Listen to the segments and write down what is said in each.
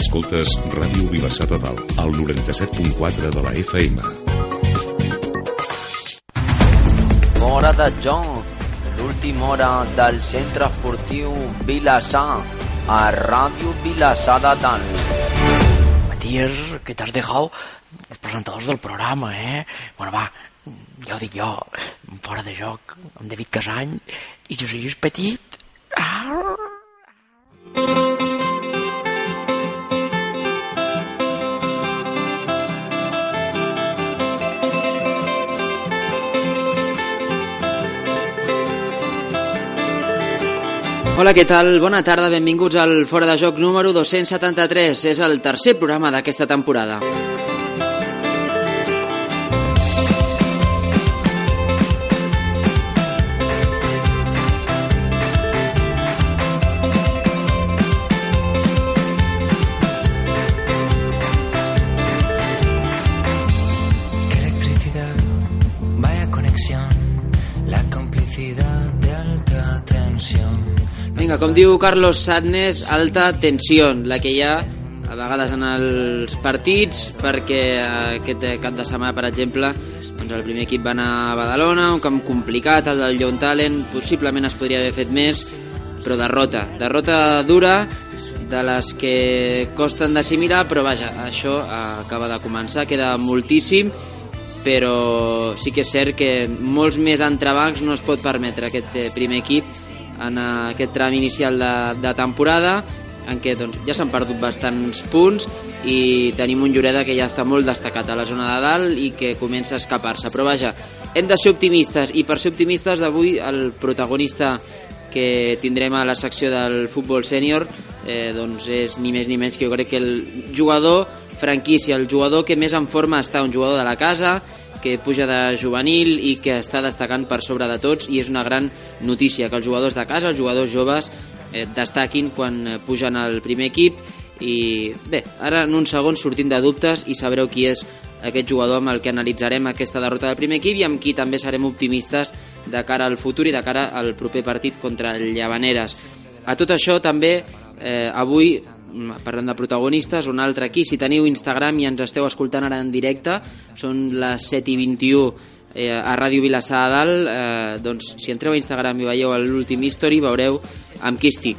Escoltes Ràdio Vilassar de Dalt, al 97.4 de la FM. Hora de joc, l'última hora del centre esportiu Vilassar, a Ràdio Vilassar de Dalt. Matías, que t'has dejado los presentadors del programa, eh? Bueno, va, ja ho dic jo, fora de joc, amb David Casany i José Lluís Petit. Ah! Hola, què tal? Bona tarda, benvinguts al Fora de Joc número 273. És el tercer programa d'aquesta temporada. Vinga, com diu Carlos Sadness, alta tensió, la que hi ha a vegades en els partits, perquè aquest cap de setmana, per exemple, doncs el primer equip va anar a Badalona, un camp complicat, el del Lleon Talent, possiblement es podria haver fet més, però derrota, derrota dura, de les que costen d'assimilar, però vaja, això acaba de començar, queda moltíssim, però sí que és cert que molts més entrebancs no es pot permetre aquest primer equip en eh, aquest tram inicial de, de temporada en què doncs, ja s'han perdut bastants punts i tenim un Lloreda que ja està molt destacat a la zona de dalt i que comença a escapar-se. Però vaja, hem de ser optimistes i per ser optimistes avui el protagonista que tindrem a la secció del futbol sènior eh, doncs és ni més ni menys que jo crec que el jugador franquícia, el jugador que més en forma està, un jugador de la casa, que puja de juvenil i que està destacant per sobre de tots i és una gran notícia que els jugadors de casa, els jugadors joves eh, destaquin quan eh, pugen al primer equip i bé, ara en un segon sortint de dubtes i sabreu qui és aquest jugador amb el que analitzarem aquesta derrota del primer equip i amb qui també serem optimistes de cara al futur i de cara al proper partit contra el Llavaneres. A tot això també eh, avui parlant de protagonistes, un altre aquí, si teniu Instagram i ens esteu escoltant ara en directe, són les 7 i 21 eh, a Ràdio Vilassar a dalt, eh, doncs si entreu a Instagram i veieu l'últim history veureu amb qui estic.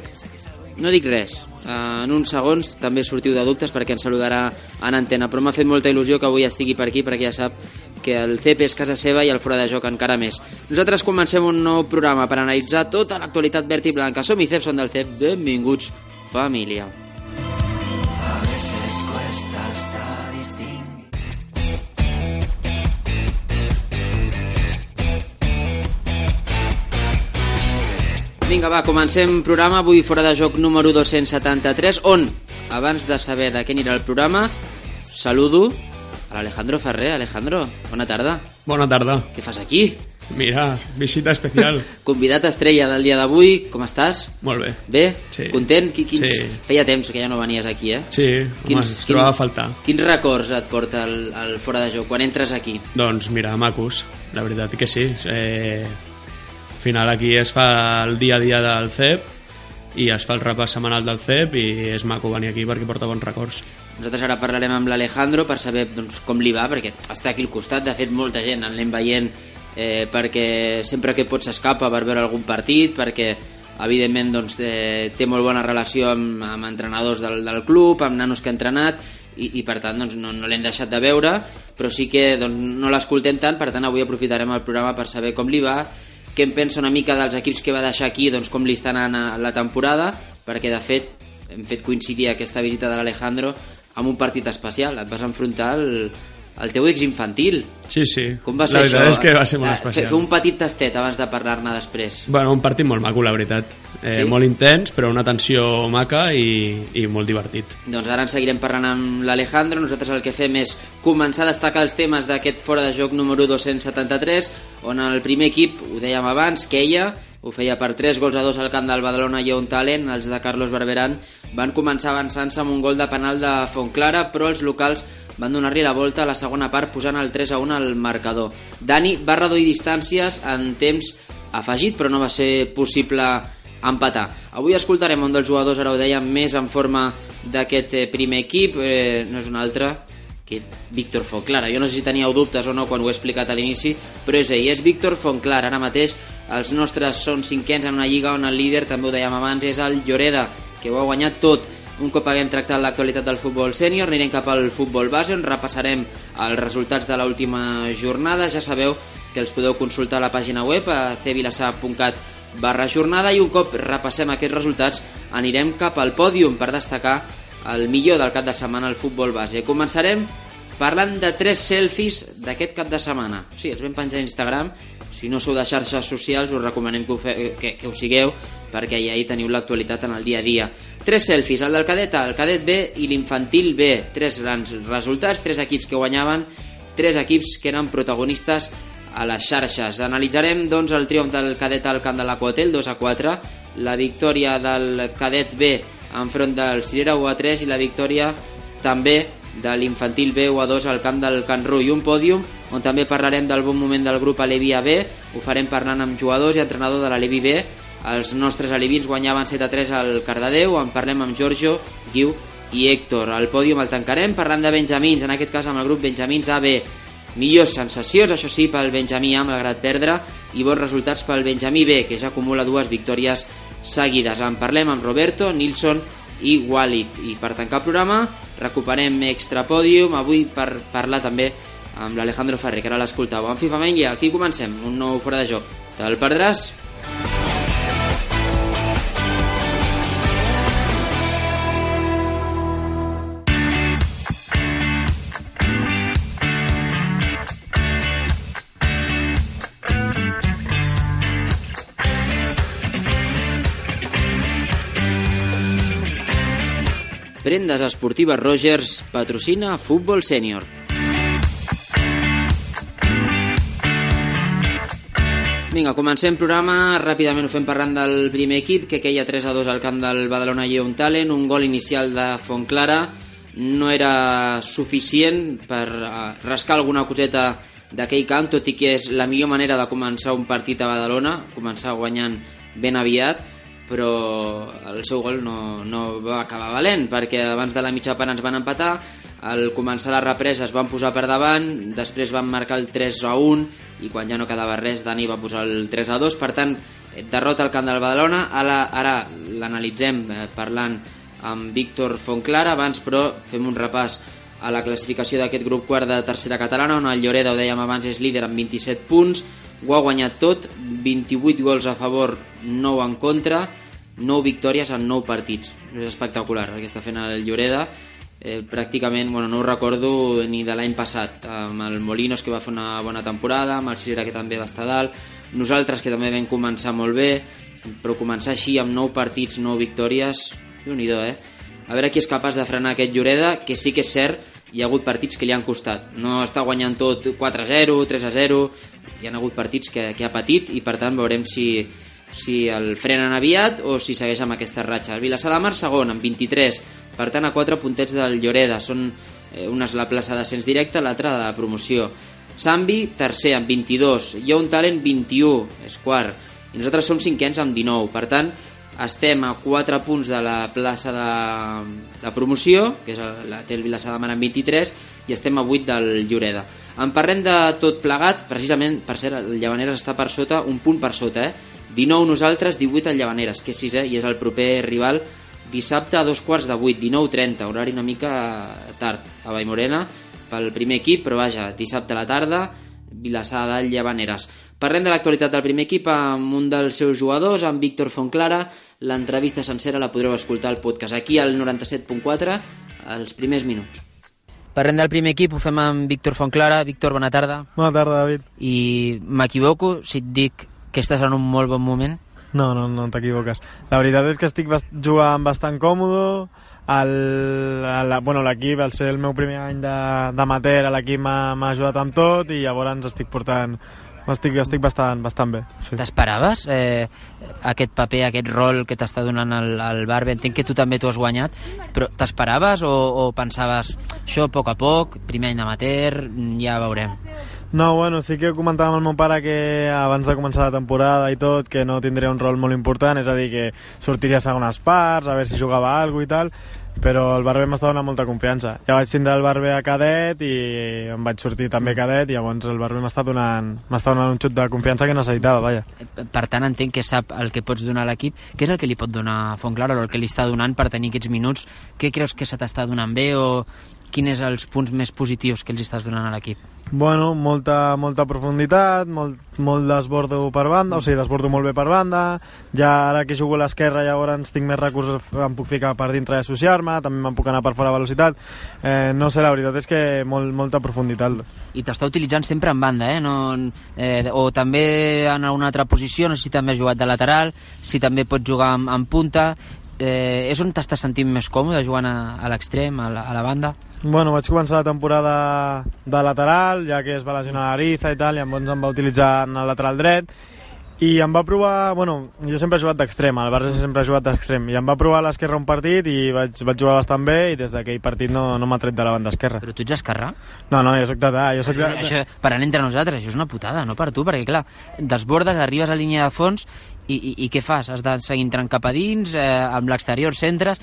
No dic res, eh, en uns segons també sortiu de dubtes perquè ens saludarà en antena, però m'ha fet molta il·lusió que avui estigui per aquí perquè ja sap que el CEP és casa seva i el fora de joc encara més. Nosaltres comencem un nou programa per analitzar tota l'actualitat verd i blanca. Som i CEP, són del CEP. Benvinguts, família. A veces cuesta hasta distinguir. Vinga, va, comencem programa avui fora de joc número 273, on, abans de saber de què anirà el programa, saludo a l'Alejandro Ferrer. Alejandro, bona tarda. Bona tarda. Què fas aquí? Mira, visita especial. Convidat estrella del dia d'avui, com estàs? Molt bé. Bé? Sí. Content? Qui- Quins... Sí. Feia temps que ja no venies aquí, eh? Sí, home, Quins- es trobava a faltar. Quins records et porta el, el fora de joc quan entres aquí? Doncs mira, macos, la veritat que sí. Eh, al final aquí es fa el dia a dia del CEP i es fa el repàs setmanal del CEP i és maco venir aquí perquè porta bons records. Nosaltres ara parlarem amb l'Alejandro per saber doncs, com li va, perquè està aquí al costat, de fet molta gent en l'anem veient eh, perquè sempre que pot s'escapa per veure algun partit, perquè evidentment doncs, eh, té molt bona relació amb, amb entrenadors del, del club, amb nanos que ha entrenat, i, i per tant doncs, no, no l'hem deixat de veure, però sí que doncs, no l'escoltem tant, per tant avui aprofitarem el programa per saber com li va, què en pensa una mica dels equips que va deixar aquí, doncs com li està anant la temporada, perquè de fet hem fet coincidir aquesta visita de l'Alejandro amb un partit especial, et vas enfrontar al, al teu ex infantil. Sí, sí. Com va ser la veritat això? és que va ser molt Ah, especial. Fer un petit tastet abans de parlar-ne després. Bueno, un partit molt maco, la veritat. Eh, Sí? Molt intens, però una tensió maca i, i molt divertit. Doncs ara en seguirem parlant amb l'Alejandro. Nosaltres el que fem és començar a destacar els temes d'aquest fora de joc número 273, on el primer equip, ho dèiem abans, Keia, ho feia per 3 gols a 2 al camp del Badalona i un talent, els de Carlos Barberan van començar avançant-se amb un gol de penal de Fontclara, però els locals van donar-li la volta a la segona part posant el 3 a 1 al marcador. Dani va reduir distàncies en temps afegit, però no va ser possible empatar. Avui escoltarem un dels jugadors, ara ho dèiem, més en forma d'aquest eh, primer equip, eh, no és un altre que Víctor Fontclara. Jo no sé si teníeu dubtes o no quan ho he explicat a l'inici, però és ell, és Víctor Fontclara. Ara mateix els nostres són cinquens en una lliga on el líder, també ho dèiem abans, és el Lloreda, que ho ha guanyat tot. Un cop haguem tractat l'actualitat del futbol sènior, anirem cap al futbol base, on repassarem els resultats de l'última jornada. Ja sabeu que els podeu consultar a la pàgina web a cvilassar.cat barra jornada i un cop repassem aquests resultats anirem cap al pòdium per destacar el millor del cap de setmana al futbol base. Començarem parlant de tres selfies d'aquest cap de setmana. Sí, els vam penjar a Instagram. Si no sou de xarxes socials, us recomanem que ho, fe, que, que ho sigueu perquè ja hi teniu l'actualitat en el dia a dia. Tres selfies, el del cadet A, el cadet B i l'infantil B. Tres grans resultats, tres equips que guanyaven, tres equips que eren protagonistes a les xarxes. Analitzarem doncs, el triomf del cadet al camp de l'Aquatel, 2 a 4, la victòria del cadet B enfront del Cirera 1 a 3 i la victòria també de l'infantil B 1 a 2 al camp del Can Ru i un pòdium on també parlarem del bon moment del grup Alevi B. Ho farem parlant amb jugadors i entrenador de l'Alevi B. Els nostres alevins guanyaven 7 a 3 al Cardedeu. En parlem amb Giorgio, Guiu i Héctor. Al pòdium el tancarem parlant de Benjamins en aquest cas amb el grup Benjamins AB millors sensacions, això sí, pel Benjamí A malgrat perdre i bons resultats pel Benjamí B que ja acumula dues victòries seguides. En parlem amb Roberto, Nilsson i Walid. I per tancar el programa recuperem Extra Podium, avui per parlar també amb l'Alejandro Ferrer, que ara l'escoltau. En FIFA Mania, aquí comencem, un nou fora de joc. Te'l perdràs? Prendes Esportives Rogers patrocina Futbol Sènior. Vinga, comencem programa. Ràpidament ho fem parlant del primer equip, que queia 3 a 2 al camp del Badalona Lleon Talent. Un gol inicial de Fontclara no era suficient per eh, rascar alguna coseta d'aquell camp, tot i que és la millor manera de començar un partit a Badalona, començar guanyant ben aviat, però el seu gol no, no va acabar valent perquè abans de la mitja part ens van empatar al començar la represa es van posar per davant després van marcar el 3 a 1 i quan ja no quedava res Dani va posar el 3 a 2 per tant derrota al camp del Badalona. Ara, ara l'analitzem eh, parlant amb Víctor Fontclara. Abans però fem un repàs a la classificació d'aquest grup quart de tercera catalana on el Lloreda, ho dèiem abans, és líder amb 27 punts. Ho ha guanyat tot 28 gols a favor 9 en contra 9 victòries en 9 partits. És espectacular el que està fent el Lloreda. Eh, pràcticament, bueno, no ho recordo ni de l'any passat, amb el Molinos que va fer una bona temporada, amb el Cirera que també va estar dalt, nosaltres que també vam començar molt bé, però començar així amb 9 partits, 9 victòries, déu nhi eh? A veure qui és capaç de frenar aquest Lloreda, que sí que és cert, hi ha hagut partits que li han costat. No està guanyant tot 4-0, 3-0, hi ha hagut partits que, que ha patit i per tant veurem si, si el frenen aviat o si segueix amb aquesta ratxa. El Vilassar de Mar segon amb 23, per tant a 4 puntets del Lloreda, són eh, una és la plaça d'ascens directe, l'altra de promoció. Sambi, tercer amb 22, hi ha un talent 21, és quart, i nosaltres som cinquens amb 19, per tant estem a 4 punts de la plaça de, de promoció, que és la, té el Vilassar de Mar amb 23, i estem a 8 del Lloreda. En parlem de tot plegat, precisament, per cert, el Llavaneres està per sota, un punt per sota, eh? 19 nosaltres, 18 el Llavaneres, que és sisè i és el proper rival dissabte a dos quarts de 8, 19.30, horari una mica tard a Vallmorena pel primer equip, però vaja, dissabte a la tarda, Vilassar del Llavaneres. Parlem de l'actualitat del primer equip amb un dels seus jugadors, amb Víctor Fontclara. L'entrevista sencera la podreu escoltar al podcast aquí al 97.4, als primers minuts. Parlem del primer equip, ho fem amb Víctor Fontclara. Víctor, bona tarda. Bona tarda, David. I m'equivoco si et dic que estàs en un molt bon moment? No, no, no t'equivoques. La veritat és que estic bast jugant bastant còmode, el, el, bueno, l'equip, al ser el meu primer any d'amater, l'equip m'ha ajudat amb tot i llavors estic portant estic, estic bastant, bastant bé. Sí. T'esperaves eh, aquest paper, aquest rol que t'està donant el, el Barbe? Entenc que tu també t'ho has guanyat, però t'esperaves o, o pensaves això a poc a poc, primer any d'amater, ja veurem? No, bueno, sí que comentava amb el meu pare que abans de començar la temporada i tot, que no tindria un rol molt important, és a dir, que sortiria a segones parts, a veure si jugava alguna i tal, però el Barber m'està donant molta confiança. Ja vaig tindre el Barber a cadet i em vaig sortir també cadet i llavors el Barber m'està donant, donant un xut de confiança que necessitava, vaja. Per tant, entenc que sap el que pots donar a l'equip. Què és el que li pot donar Fontclara o el que li està donant per tenir aquests minuts? Què creus que se t'està donant bé o quins són els punts més positius que els estàs donant a l'equip? Bueno, molta, molta profunditat, molt, molt desbordo per banda, o sigui, desbordo molt bé per banda, ja ara que jugo a l'esquerra llavors tinc més recursos, em puc ficar per dintre i associar-me, també me'n puc anar per fora a velocitat, eh, no sé, la veritat és que molt, molta profunditat. I t'està utilitzant sempre en banda, eh? No, eh? O també en una altra posició, no sé si també has jugat de lateral, si també pots jugar en, en punta, eh, és on t'estàs sentint més còmode jugant a, a l'extrem, a, la, a la banda? Bueno, vaig començar la temporada de lateral, ja que es va lesionar l'Ariza i tal, i llavors em va utilitzar en el lateral dret, i em va provar, bueno, jo sempre he jugat d'extrem, al Barça sempre he jugat d'extrem, i em va provar a l'esquerra un partit i vaig, vaig jugar bastant bé i des d'aquell partit no, no m'ha tret de la banda esquerra. Però tu ets esquerrà? No, no, jo soc de... Jo soc de... Això, això, per anar entre nosaltres, això és una putada, no per tu, perquè clar, desbordes, arribes a línia de fons i, i, i què fas? Has de seguir entrant cap a dins, eh, amb l'exterior centres,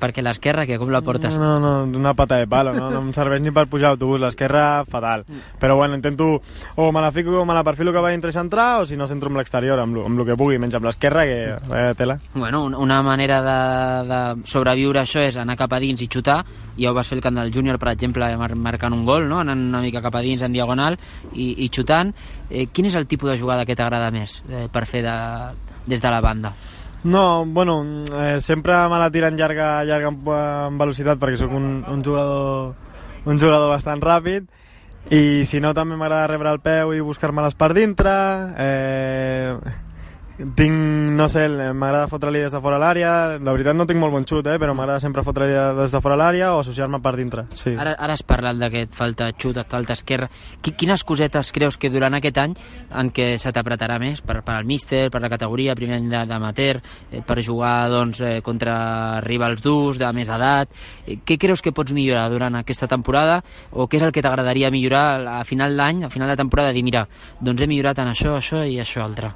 perquè l'esquerra, que com la portes? No, no, una pata de palo, no, no em serveix ni per pujar autobús, l'esquerra fatal. Però bueno, intento o me la fico o me la perfilo que va dintre i centrar o si no centro amb l'exterior, amb, amb el que pugui, menys amb l'esquerra, que eh, tela. Bueno, un- una manera de, de sobreviure a això és anar cap a dins i xutar, ja ho vas fer el camp del júnior, per exemple, mar marcant un gol, no? anant una mica cap a dins en diagonal i, i xutant. Eh, quin és el tipus de jugada que t'agrada més eh, per fer de, des de la banda? No, bueno, eh, sempre me la tiren llarga, llarga en, en velocitat perquè sóc un, un jugador un jugador bastant ràpid. I si no també m'agrada rebre el peu i buscar-me-les per dintre. Eh, tinc, no sé, m'agrada fotre-li des de fora l'àrea la veritat no tinc molt bon xut, eh, però m'agrada sempre fotre-li des de fora l'àrea o associar-me per dintre sí. Ara, ara has parlat de que et falta xut, falta esquerra. Qui- Quines cosetes creus que durant aquest any en què se t'apretarà més per, per al míster, per la categoria, primer any d'amateur, eh, per jugar doncs, eh, contra rivals durs, de més edat? Eh, què creus que pots millorar durant aquesta temporada o què és el que t'agradaria millorar a final d'any, a final de temporada, dir, mira, doncs he millorat en això, això i això altre?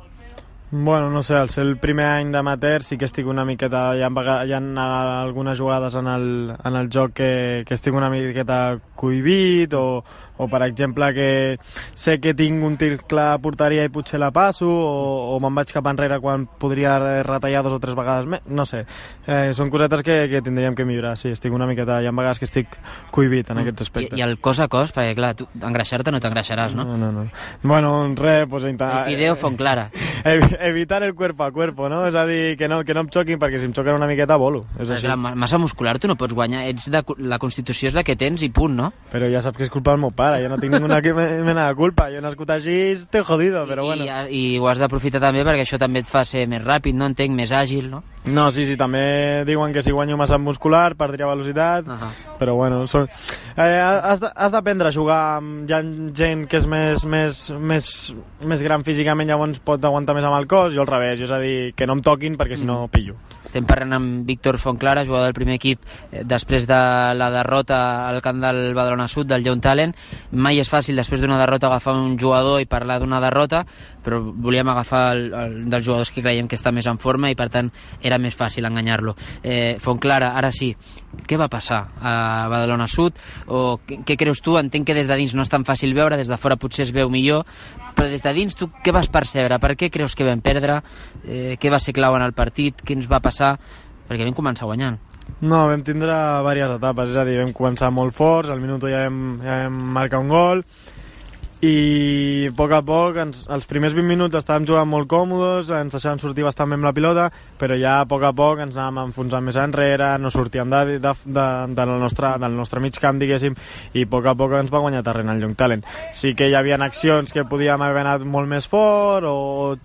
Bueno, no sé, al ser el primer any d'amateur sí que estic una miqueta... Hi ha, hi ha algunes jugades en el, en el joc que, que estic una miqueta cohibit o, o per exemple que sé que tinc un tir clar a porteria i potser la passo o, o me'n vaig cap enrere quan podria retallar dos o tres vegades més, no sé eh, són cosetes que, que tindríem que millorar sí, estic una miqueta, hi ha vegades que estic cohibit en aquests I, aspectes I el cos a cos, perquè clar, tu engreixar-te no t'engreixaràs, no? no, no, no. Bueno, res, pues, El intentar... fideo font clara. Evi- evitar el cuerpo a cuerpo, no? És a dir, que no, que no em xoquin, perquè si em xoquen una miqueta volo. És així. la ma- massa muscular tu no pots guanyar, ets de, la constitució és la que tens i punt, no? Però ja saps que és culpa del meu pare, jo no tinc ninguna que- mena de culpa. Jo he nascut així, estoy jodido, però bueno. I, I ho has d'aprofitar també perquè això també et fa ser més ràpid, no entenc, més àgil, no? No, sí, sí, també diuen que si guanyo massa muscular perdria velocitat, Ahà. però bueno, són... eh, has d'aprendre a jugar hi ha gent que és més, més, més, més gran físicament, llavors pot aguantar més amb el cos, jo al revés, és a dir, que no em toquin perquè si no pillo. Estem parlant amb Víctor Fontclara, jugador del primer equip, eh, després de la derrota al camp del Badalona Sud, del Young Talent. Mai és fàcil, després d'una derrota, agafar un jugador i parlar d'una derrota, però volíem agafar el, el, dels jugadors que creiem que està més en forma i, per tant, era més fàcil enganyar-lo. Eh, Fontclara, ara sí, què va passar a Badalona Sud? O què, què creus tu? Entenc que des de dins no és tan fàcil veure, des de fora potser es veu millor, però des de dins tu què vas percebre? Per què creus que vam perdre? Eh, què va ser clau en el partit? Què ens va passar? Perquè vam començar guanyant. No, vam tindre diverses etapes, és a dir, vam començar molt forts, al minut ja vam, ja vam marcar un gol, i a poc a poc, ens, els primers 20 minuts estàvem jugant molt còmodes, ens deixàvem sortir bastant bé amb la pilota, però ja a poc a poc ens anàvem enfonsant més enrere, no sortíem de, de, de, del, nostre, del nostre mig camp, diguéssim, i a poc a poc ens va guanyar terreny el Young Talent. Sí que hi havia accions que podíem haver anat molt més fort, o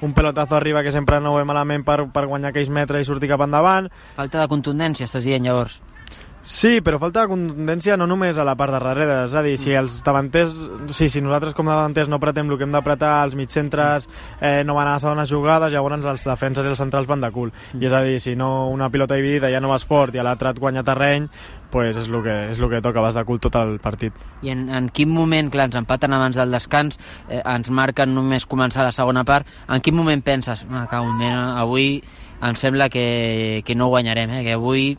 un pelotazo arriba que sempre no ho ve malament per, per guanyar aquells metres i sortir cap endavant, Falta de contundència, estàs dient llavors. Sí, però falta contundència no només a la part de darrere, és a dir, si els davanters, o sigui, si nosaltres com a davanters no apretem el que hem d'apretar, els mitjcentres eh, no van a les segones jugades, llavors els defenses i els centrals van de cul. I és a dir, si no una pilota dividida ja no vas fort i a l'altre et guanya terreny, pues és el que, és el que toca, vas de cul tot el partit. I en, en quin moment, clar, ens empaten abans del descans, eh, ens marquen només començar la segona part, en quin moment penses, ah, cau, mena, avui em sembla que, que no guanyarem, eh, que avui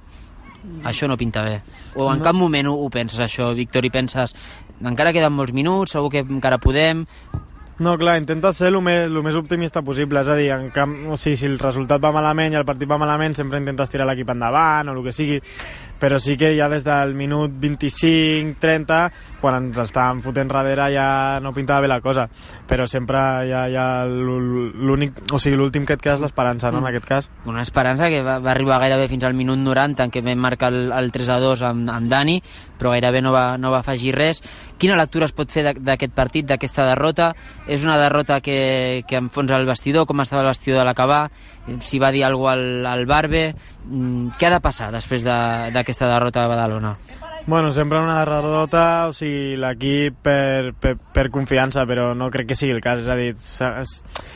això no pinta bé. O en No. cap moment ho, ho penses això, Víctor, i penses encara queden molts minuts, segur que encara podem... No, clar, intenta ser el més, el més optimista possible, és a dir, en camp, o sigui, si el resultat va malament i el partit va malament, sempre intentes tirar l'equip endavant o el que sigui, però sí que ja des del minut 25-30, quan ens estàvem fotent darrere ja no pintava bé la cosa, però sempre hi ha l'únic, o sigui, l'últim que et queda és l'esperança, no, en aquest cas. Una esperança que va, va arribar gairebé fins al minut 90 en què vam marcar el, el 3 a 2 amb, amb Dani, però gairebé no va, no va afegir res. Quina lectura es pot fer d'aquest partit, d'aquesta derrota? És una derrota que, que enfonsa el vestidor, com estava el vestidor de l'acabar? Si va dir alguna cosa al, al Barbe? Mm, Què ha de passar després de- d'aquesta derrota a Badalona? Bueno, sempre una derrota, o sigui, l'equip per, per, per confiança, però no crec que sigui el cas. És a dir,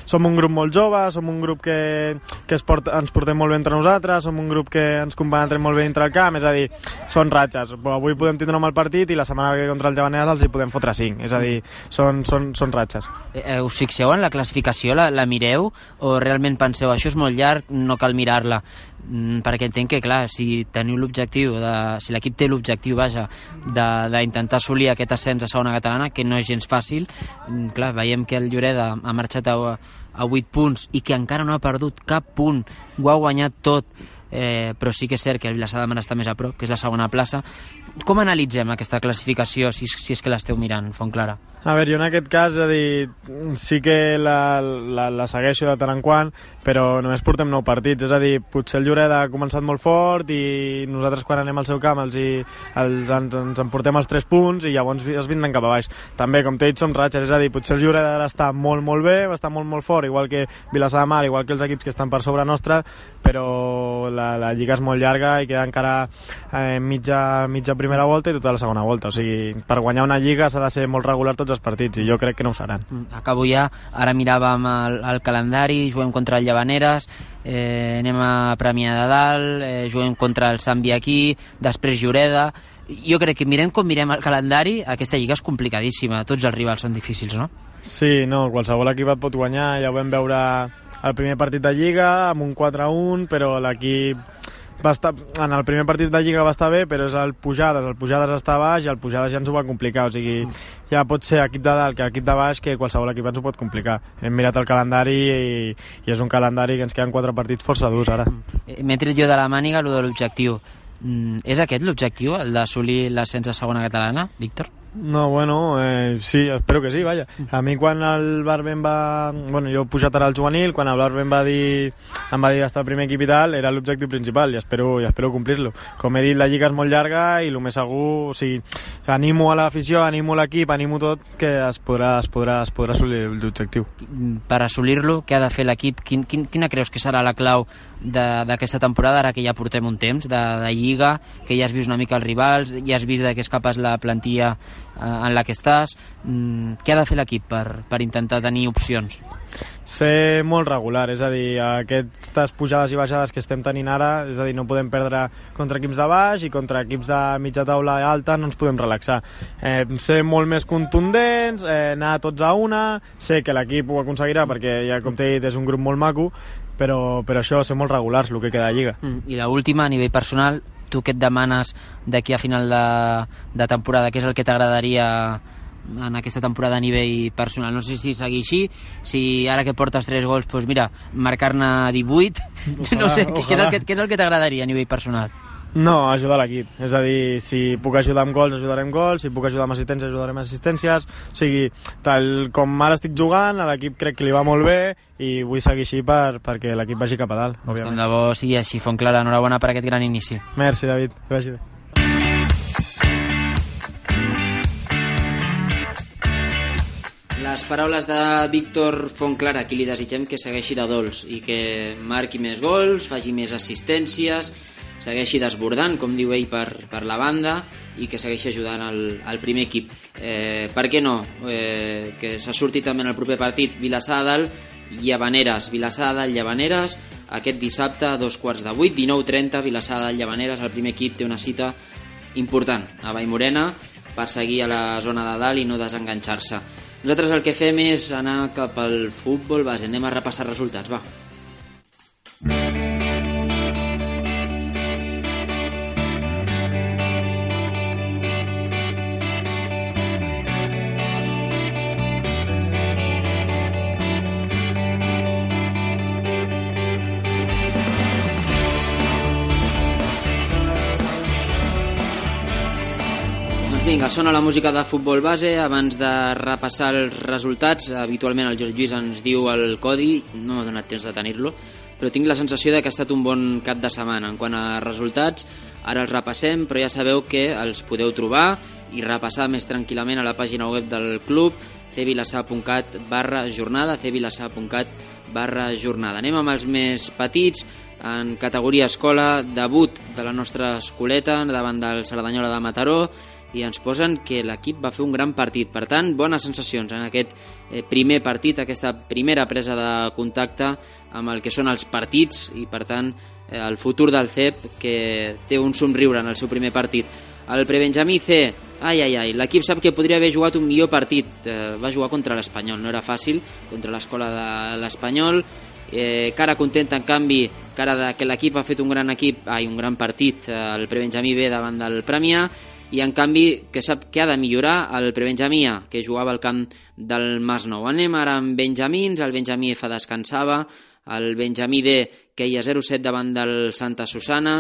som un grup molt jove, som un grup que, que es porta, ens portem molt bé entre nosaltres, som un grup que ens compenetrem molt bé dintre el camp, és a dir, són ratxes. Però avui podem tindre un mal partit i la setmana que contra el Javaneres els hi podem fotre 5. És a dir, són, són, són ratxes. Eh, eh, us fixeu en la classificació, la, la mireu, o realment penseu, això és molt llarg, no cal mirar-la? Mm, perquè entenc que, clar, si teniu l'objectiu, si l'equip té l'objectiu, vaja, d'intentar assolir aquest ascens a segona catalana, que no és gens fàcil, mm, clar, veiem que el Lloreda ha marxat a, a 8 punts i que encara no ha perdut cap punt, ho ha guanyat tot, eh, però sí que és cert que el Vilassar de Mar està més a prop, que és la segona plaça. Com analitzem aquesta classificació, si, si és que l'esteu mirant, Fontclara? A veure, jo en aquest cas, a dir, sí que la, la, la segueixo de tant en quant, però només portem nou partits, és a dir, potser el Lloret ha començat molt fort i nosaltres quan anem al seu camp els, els, ens, ens emportem els 3 punts i llavors es vindran cap a baix. També, com t'he dit, som ratxes, és a dir, potser el Lloret ara està molt, molt bé, està molt, molt fort, igual que Vilassar de Mar, igual que els equips que estan per sobre nostra, però la, la lliga és molt llarga i queda encara eh, mitja, mitja primera volta i tota la segona volta. O sigui, per guanyar una lliga s'ha de ser molt regular tots els partits i jo crec que no ho seran. Mm, Acabo ja, ara miràvem el, el calendari, juguem contra el Llavaneres, eh, anem a Premià de Dalt, eh, juguem contra el Sant aquí, després Lloreda... Jo crec que mirem com mirem el calendari, aquesta lliga és complicadíssima, tots els rivals són difícils, no? Sí, no, qualsevol equip et pot guanyar, ja ho vam veure al primer partit de Lliga amb un 4-1, però l'equip va estar, en el primer partit de Lliga va estar bé, però és el Pujades, el Pujades està baix i el Pujades ja ens ho va complicar, o sigui, ja pot ser equip de dalt que equip de baix que qualsevol equip ens ho pot complicar. Hem mirat el calendari i, i és un calendari que ens queden quatre partits força durs ara. Eh, M'he tret jo de la màniga el de l'objectiu. Mm, és aquest l'objectiu, el d'assolir l'ascens a segona catalana, Víctor? No, bueno, eh, sí, espero que sí, vaja. A mi quan el Barbe em va... Bueno, jo he pujat ara al juvenil, quan el Barbe em va dir, em va dir d'estar al primer equip i tal, era l'objectiu principal i espero, i espero complir-lo. Com he dit, la lliga és molt llarga i el més segur, o sigui, animo a l'afició, animo l'equip, animo tot, que es podrà, es podrà, es podrà assolir l'objectiu. Per assolir-lo, què ha de fer l'equip? Quin, quin, quina creus que serà la clau d'aquesta temporada, ara que ja portem un temps de, de Lliga, que ja has vist una mica els rivals, ja has vist de què és capaç la plantilla en la que estàs, mm, què ha de fer l'equip per, per intentar tenir opcions? ser molt regular, és a dir, aquestes pujades i baixades que estem tenint ara, és a dir, no podem perdre contra equips de baix i contra equips de mitja taula alta no ens podem relaxar. Eh, ser molt més contundents, eh, anar tots a una, sé que l'equip ho aconseguirà perquè ja com t'he dit és un grup molt maco, però, però això, ser molt regulars, el que queda de Lliga. Mm, I l'última, a nivell personal, tu què et demanes d'aquí a final de, de temporada? Què és el que t'agradaria en aquesta temporada a nivell personal? No sé si seguir així, si ara que portes 3 gols, doncs mira, marcar-ne 18, no sé, què és el que, què és el que t'agradaria a nivell personal? No, ajudar l'equip. És a dir, si puc ajudar amb gols, ajudarem gols, si puc ajudar amb assistències, ajudarem assistències. O sigui, tal com ara estic jugant, a l'equip crec que li va molt bé i vull seguir així per, perquè l'equip vagi cap a dalt, Tant òbviament. de bo sigui així, Fontclara, enhorabona per aquest gran inici. Merci, David. Que vagi bé. Les paraules de Víctor Fontclara, a qui li desitgem que segueixi de dolç i que marqui més gols, faci més assistències, segueixi desbordant, com diu ell, per, per la banda i que segueixi ajudant el, el primer equip. Eh, per què no? Eh, que se surti també en el proper partit Dalt, Llavaneres, Vilassar de Dalt, Llavaneres, aquest dissabte a dos quarts de vuit, 19.30, Vilassar de Dalt, Llavaneres, el primer equip té una cita important a Vallmorena per seguir a la zona de dalt i no desenganxar-se. Nosaltres el que fem és anar cap al futbol base, anem a repassar resultats, va. Doncs vinga, sona la música de futbol base. Abans de repassar els resultats, habitualment el Jordi Lluís ens diu el codi, no m'ha donat temps de tenir-lo, però tinc la sensació de que ha estat un bon cap de setmana. En quant a resultats, ara els repassem, però ja sabeu que els podeu trobar i repassar més tranquil·lament a la pàgina web del club cvilassar.cat barra jornada cvilassar.cat barra jornada. Anem amb els més petits, en categoria escola, debut de la nostra escoleta davant del Cerdanyola de Mataró, i ens posen que l'equip va fer un gran partit. Per tant, bones sensacions en aquest eh, primer partit, aquesta primera presa de contacte amb el que són els partits i, per tant, eh, el futur del CEP que té un somriure en el seu primer partit. El prebenjamí C, ai, ai, ai, l'equip sap que podria haver jugat un millor partit. Eh, va jugar contra l'Espanyol, no era fàcil, contra l'escola de l'Espanyol. Eh, cara contenta, en canvi, cara de que l'equip ha fet un gran equip, ai, un gran partit, el prebenjamí B davant del Premià, i en canvi que sap que ha de millorar? El prebenjamia, que jugava al camp del Masnou. Anem ara amb Benjamins, el Benjamí F descansava, el Benjamí D queia 0-7 davant del Santa Susana,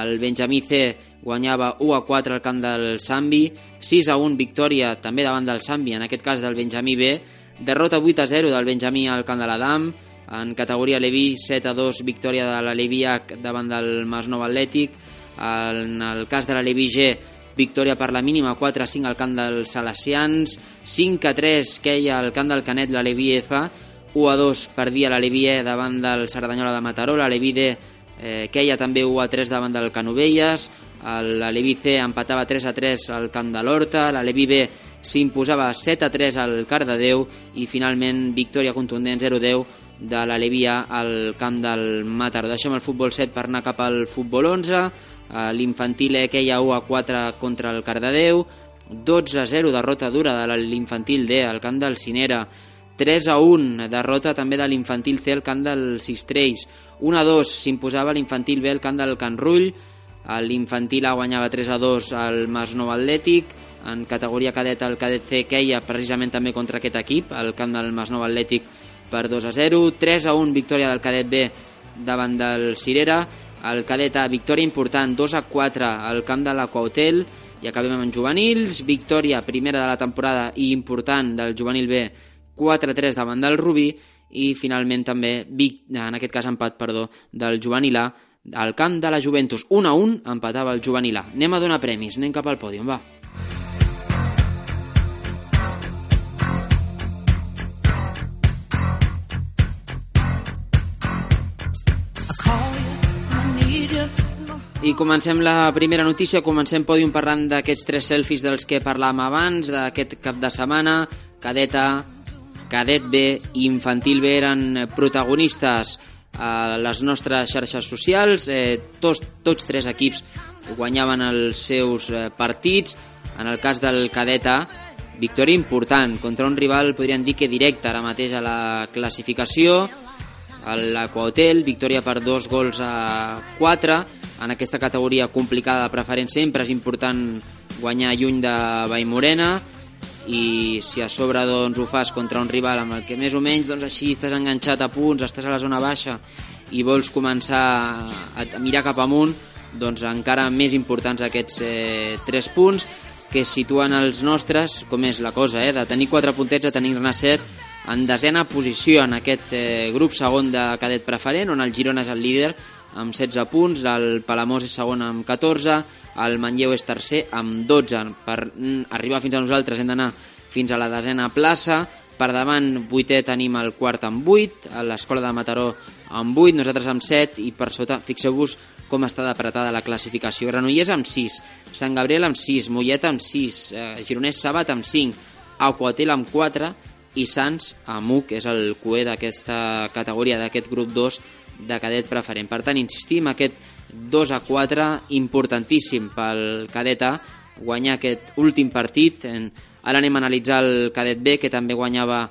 el Benjamí C guanyava 1-4 al camp del Sambi, 6-1 victòria també davant del Sambi, en aquest cas del Benjamí B, derrota 8-0 del Benjamí al camp de l'Adam, en categoria Leví 7-2 victòria de la Leví H davant del Masnou Atlètic, en el cas de la Leví G victòria per la mínima 4-5 al camp dels Salesians, 5-3 queia al camp del Canet la Leví F, 1-2 perdia la Leví E davant del Cerdanyola de Mataró, la Leví D eh, queia també 1-3 davant del Canovelles, el, la Leví C empatava 3-3 al camp de l'Horta, la Leví B s'imposava 7-3 al Cardedeu i finalment victòria contundent 0-10 de la Levia al camp del Mataró. Deixem el futbol 7 per anar cap al futbol 11, eh, l'infantil E queia 1 a 4 contra el Cardedeu, 12 a 0 derrota dura de l'infantil D al camp del Cinera, 3 a 1 derrota també de l'infantil C al camp del Sistrells, 1 a 2 s'imposava l'infantil B al camp del Can Rull, l'infantil A guanyava 3 a 2 al Masnou Atlètic, en categoria cadet el cadet C queia precisament també contra aquest equip, al camp del Masnou Atlètic per 2 a 0, 3 a 1 victòria del cadet B davant del Cirera, el cadet A victòria important 2 a 4 al camp de l'Aquahotel i acabem amb juvenils, victòria primera de la temporada i important del juvenil B 4 a 3 davant del Rubí. I finalment també, en aquest cas empat, perdó, del juvenil A al camp de la Juventus. 1 a 1 empatava el juvenil A. Anem a donar premis, anem cap al pòdium, va. I comencem la primera notícia, comencem pòdium parlant d'aquests tres selfies dels que parlàvem abans, d'aquest cap de setmana, cadeta, cadet B i infantil B eren protagonistes a les nostres xarxes socials, eh, tots, tots tres equips guanyaven els seus eh, partits, en el cas del cadeta, victòria important. Contra un rival, podríem dir que directe ara mateix a la classificació, l'Aquahotel, victòria per dos gols a 4, en aquesta categoria complicada de preferent sempre és important guanyar lluny de Vallmorena. I si a sobre doncs, ho fas contra un rival amb el que més o menys doncs, així estàs enganxat a punts, estàs a la zona baixa i vols començar a mirar cap amunt doncs encara més importants aquests eh, 3 punts que situen els nostres, com és la cosa, eh, de tenir 4 puntets a tenir-ne 7 en desena posició en aquest eh, grup segon de cadet preferent, on el Girona és el líder amb 16 punts, el Palamós és segon amb 14, el Manlleu és tercer amb 12. Per mm, arribar fins a nosaltres hem d'anar fins a la desena plaça, Per davant, vuitè tenim el quart amb 8, a l'escola de Mataró amb 8, nosaltres amb 7 i per sota, fixeu-vos com està d'apretada la classificació. Granollers amb 6, Sant Gabriel amb 6, Mollet amb 6, eh, Gironès Sabat amb 5, Aquatel amb 4 i Sants amb 1, que és el cué d'aquesta categoria, d'aquest grup 2 de cadet preferent. Per tant, insistim, aquest 2 a 4 importantíssim pel cadet A, guanyar aquest últim partit. Ara anem a analitzar el cadet B, que també guanyava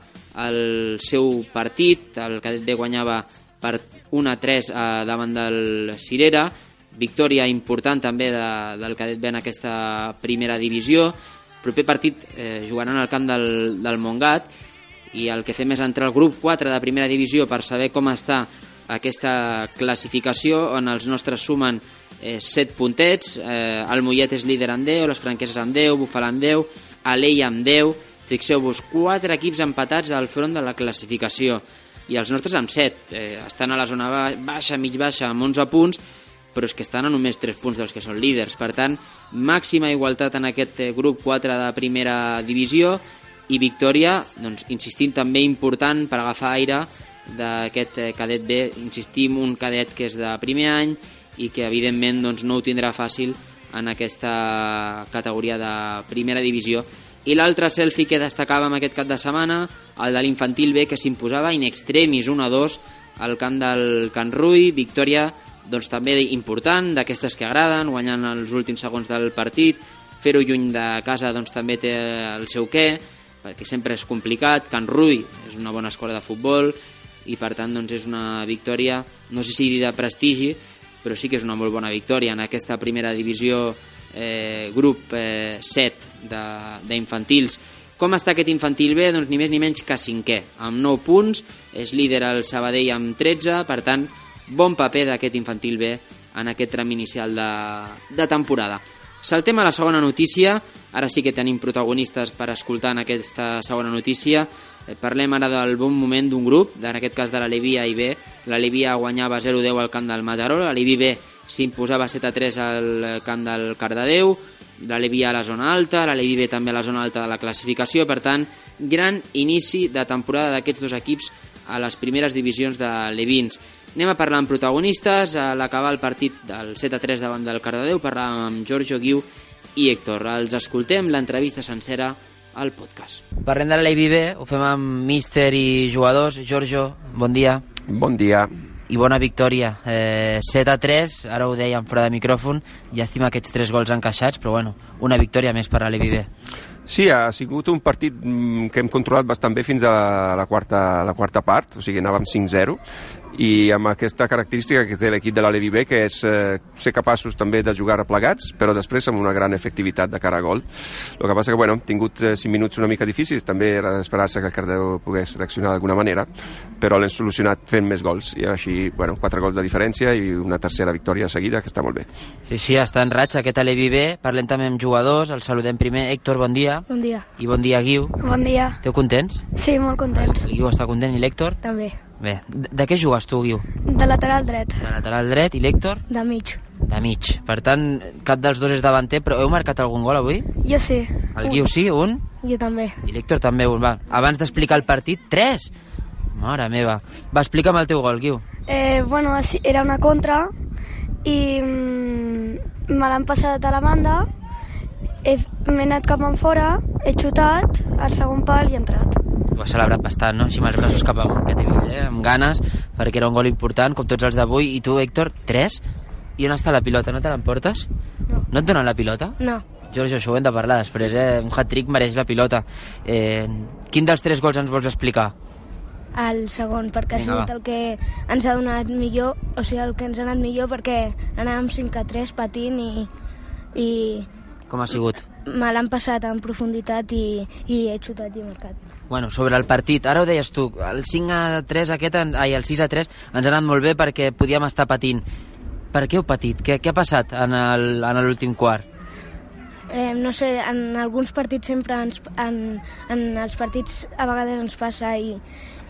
el seu partit. El cadet B guanyava per 1 a 3 eh, davant del Cirera. Victòria important també de, del cadet B en aquesta primera divisió. Proper partit eh, jugaran al camp del, del Montgat i el que fem és entrar al grup 4 de primera divisió per saber com està aquesta classificació on els nostres sumen eh, 7 puntets, eh, el Mollet és líder amb 10, les Franqueses amb 10, Bufala amb 10, Alella amb 10, fixeu-vos, 4 equips empatats al front de la classificació. I els nostres amb 7, eh, estan a la zona ba- baixa, mig baixa, amb 11 punts, però és que estan a només 3 punts dels que són líders. Per tant, màxima igualtat en aquest eh, grup 4 de primera divisió i victòria, doncs, insistim, també important per agafar aire d'aquest eh, cadet B, insistim, un cadet que és de primer any i que evidentment doncs, no ho tindrà fàcil en aquesta categoria de primera divisió. I l'altre selfie que destacàvem aquest cap de setmana, el de l'infantil B que s'imposava in extremis 1 a 2 al camp del Can Rui, victòria doncs també important, d'aquestes que agraden, guanyant els últims segons del partit, fer-ho lluny de casa doncs també té el seu què, perquè sempre és complicat, Can Rui és una bona escola de futbol i per tant doncs és una victòria, no sé si de prestigi, però sí que és una molt bona victòria en aquesta primera divisió eh, grup eh, 7 de- d'infantils. Com està aquest infantil B? Doncs ni més ni menys que cinquè, amb 9 punts, és líder el Sabadell amb 13, per tant, bon paper d'aquest infantil B en aquest tram inicial de, de temporada. Saltem a la segona notícia, ara sí que tenim protagonistes per escoltar en aquesta segona notícia. Eh, Parlem ara del bon moment d'un grup, en aquest cas de la Levia i B. La Levia guanyava 0-10 al camp del Mataró, la Levi B s'imposava 7-3 al camp del Cardedeu, la Levia a la zona alta, la Levi B també a la zona alta de la classificació, per tant, gran inici de temporada d'aquests dos equips a les primeres divisions de Levins. Anem a parlar amb protagonistes, a l'acabar el partit del 7-3 davant del Cardedeu, parlàvem amb Giorgio Guiu i Héctor. Els escoltem, l'entrevista sencera al podcast. Parlem de la LBB, ho fem amb míster i jugadors. Giorgio, bon dia Bon dia. i bona victòria. Eh, 7 a 3, ara ho dèiem fora de micròfon, llàstima aquests tres gols encaixats, però bueno, una victòria més per a l'LBB. Sí, ha sigut un partit mm, que hem controlat bastant bé fins a la quarta, la quarta part, o sigui, anàvem 5-0, i amb aquesta característica que té l'equip de la Levi B, que és eh, ser capaços també de jugar replegats, però després amb una gran efectivitat de cara a gol. El que passa que, bueno, hem tingut eh, 5 minuts una mica difícils, també era d'esperar-se que el Cardeu pogués reaccionar d'alguna manera, però l'hem solucionat fent més gols, i així, bueno, 4 gols de diferència i una tercera victòria seguida, que està molt bé. Sí, sí, està en ratxa aquest LBB. Parlem també amb jugadors, el saludem primer. Héctor, bon dia. Bon dia. I bon dia, Guiu. Bon dia. Esteu contents? Sí, molt contents. El Guiu està content i l'Héctor? També. Bé, de, de què jugues tu, Guiu? De lateral dret. De lateral dret i l'Héctor? De mig. De mig. Per tant, cap dels dos és davanter, però heu marcat algun gol avui? Jo sí. El Guiu sí, un? Jo també. I l'Héctor també un, va. Abans d'explicar el partit, tres! Mare meva. Va, explica'm el teu gol, Guiu. Eh, bueno, era una contra i mm, me l'han passat a la banda, he- m'he anat cap en fora, he xutat al segon pal i he entrat. Ho has celebrat bastant, no? Així amb els braços cap amunt, que t'he vist, eh? Amb ganes, perquè era un gol important, com tots els d'avui. I tu, Héctor, tres? I on està la pilota? No te l'emportes? No. No et donen la pilota? No. Jorge, això ho hem de parlar després, eh? Un hat-trick mereix la pilota. Eh, quin dels tres gols ens vols explicar? El segon, perquè ha Vinga, sigut va. el que ens ha donat millor, o sigui, el que ens ha anat millor perquè anàvem 5 a 3 patint i, i Com ha sigut? Me l'han passat en profunditat i, i he xutat i he marcat. Bueno, sobre el partit, ara ho deies tu, el 5 a 3 aquest, ai, el 6 a 3 ens ha anat molt bé perquè podíem estar patint. Per què heu patit? Què, què ha passat en l'últim quart? Eh, no sé, en alguns partits sempre ens, en, en els partits a vegades ens passa i,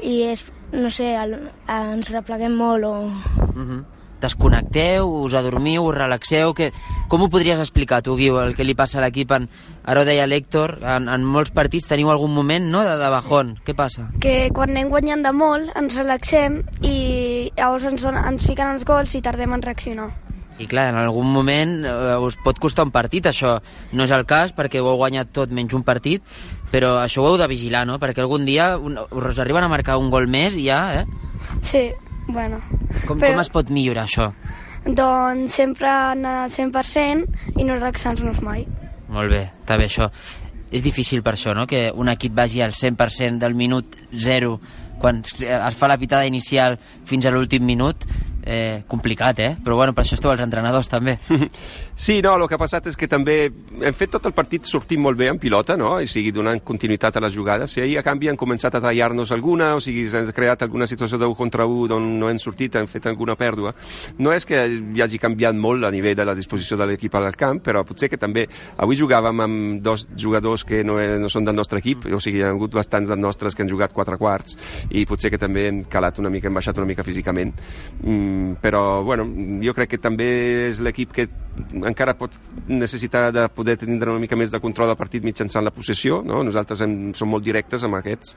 i és, no sé, el, ens repleguem molt o... Uh -huh. Desconnecteu, us adormiu, us relaxeu? Que, com ho podries explicar tu, Guiu, el que li passa a l'equip? En, ara ho deia l'Héctor, en, en molts partits teniu algun moment no, de, de bajón. Què passa? Que quan anem guanyant de molt ens relaxem i llavors ens, ens fiquen els gols i tardem en reaccionar. I clar, en algun moment eh, us pot costar un partit, això no és el cas perquè ho heu guanyat tot menys un partit, però això ho heu de vigilar, no? Perquè algun dia un, us arriben a marcar un gol més i ja, eh? Sí, bueno. Com, Però- com es pot millorar això? Doncs sempre anar al 100% i no relaxar-nos mai. Molt bé, està bé això. És difícil per això, no?, que un equip vagi al 100% del minut 0 quan es fa la pitada inicial fins a l'últim minut, eh, complicat, eh? Però bueno, per això esteu els entrenadors també. Sí, no, el que ha passat és que també hem fet tot el partit sortint molt bé en pilota, no? I sigui, donant continuïtat a les jugades. I ahir, a canvi, han començat a tallar-nos alguna, o sigui, s'ha creat alguna situació 1 contra 1 d'on no hem sortit, hem fet alguna pèrdua. No és que hi hagi canviat molt a nivell de la disposició de l'equip al camp, però potser que també avui jugàvem amb dos jugadors que no, eh, no són del nostre equip, o sigui, hi ha hagut bastants dels nostres que han jugat quatre quarts i potser que també hem calat una mica, hem baixat una mica físicament. Mm, però, bueno, jo crec que també és l'equip que encara pot necessitar de poder tindre una mica més de control del partit mitjançant la possessió, no? Nosaltres hem, som molt directes amb aquests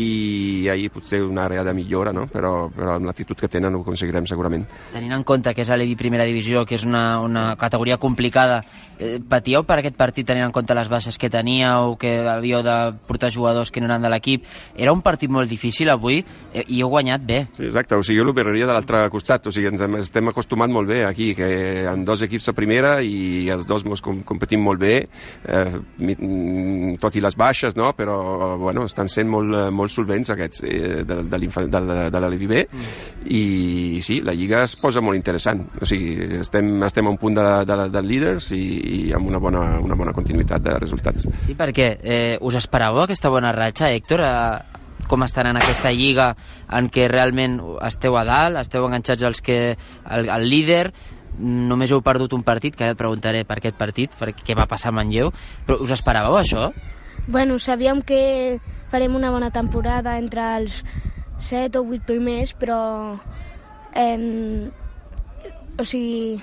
i ahir potser una àrea de millora, no? Però, però amb l'actitud que tenen ho aconseguirem segurament. Tenint en compte que és a l'Evi Primera Divisió, que és una, una categoria complicada, eh, patíeu per aquest partit tenint en compte les baixes que teníeu, que havíeu de portar jugadors que no eren de l'equip? Era un partit molt difícil avui eh, i heu guanyat bé. Sí, exacte, o sigui, jo l'operaria de l'altre costat, o sigui, ens hem, estem acostumat molt bé aquí, que amb dos equips a primera i els dos mos com, competim molt bé, eh, mm, tot i les baixes, no? però bueno, estan sent molt, eh, molt solvents aquests eh, de, de, de, de la LVB mm. i sí, la lliga es posa molt interessant, o sigui, estem, estem a un punt de, de, de líders i, i amb una bona, una bona continuïtat de resultats. Sí, perquè eh, us esperàveu aquesta bona ratxa, Héctor? Eh, com estan en aquesta lliga en què realment esteu a dalt, esteu enganxats als que, al, al líder, només heu perdut un partit, que ara et preguntaré per aquest partit, per què va passar a Manlleu, però us esperàveu això? Bueno, sabíem que farem una bona temporada entre els 7 o 8 primers, però... Eh, o sigui,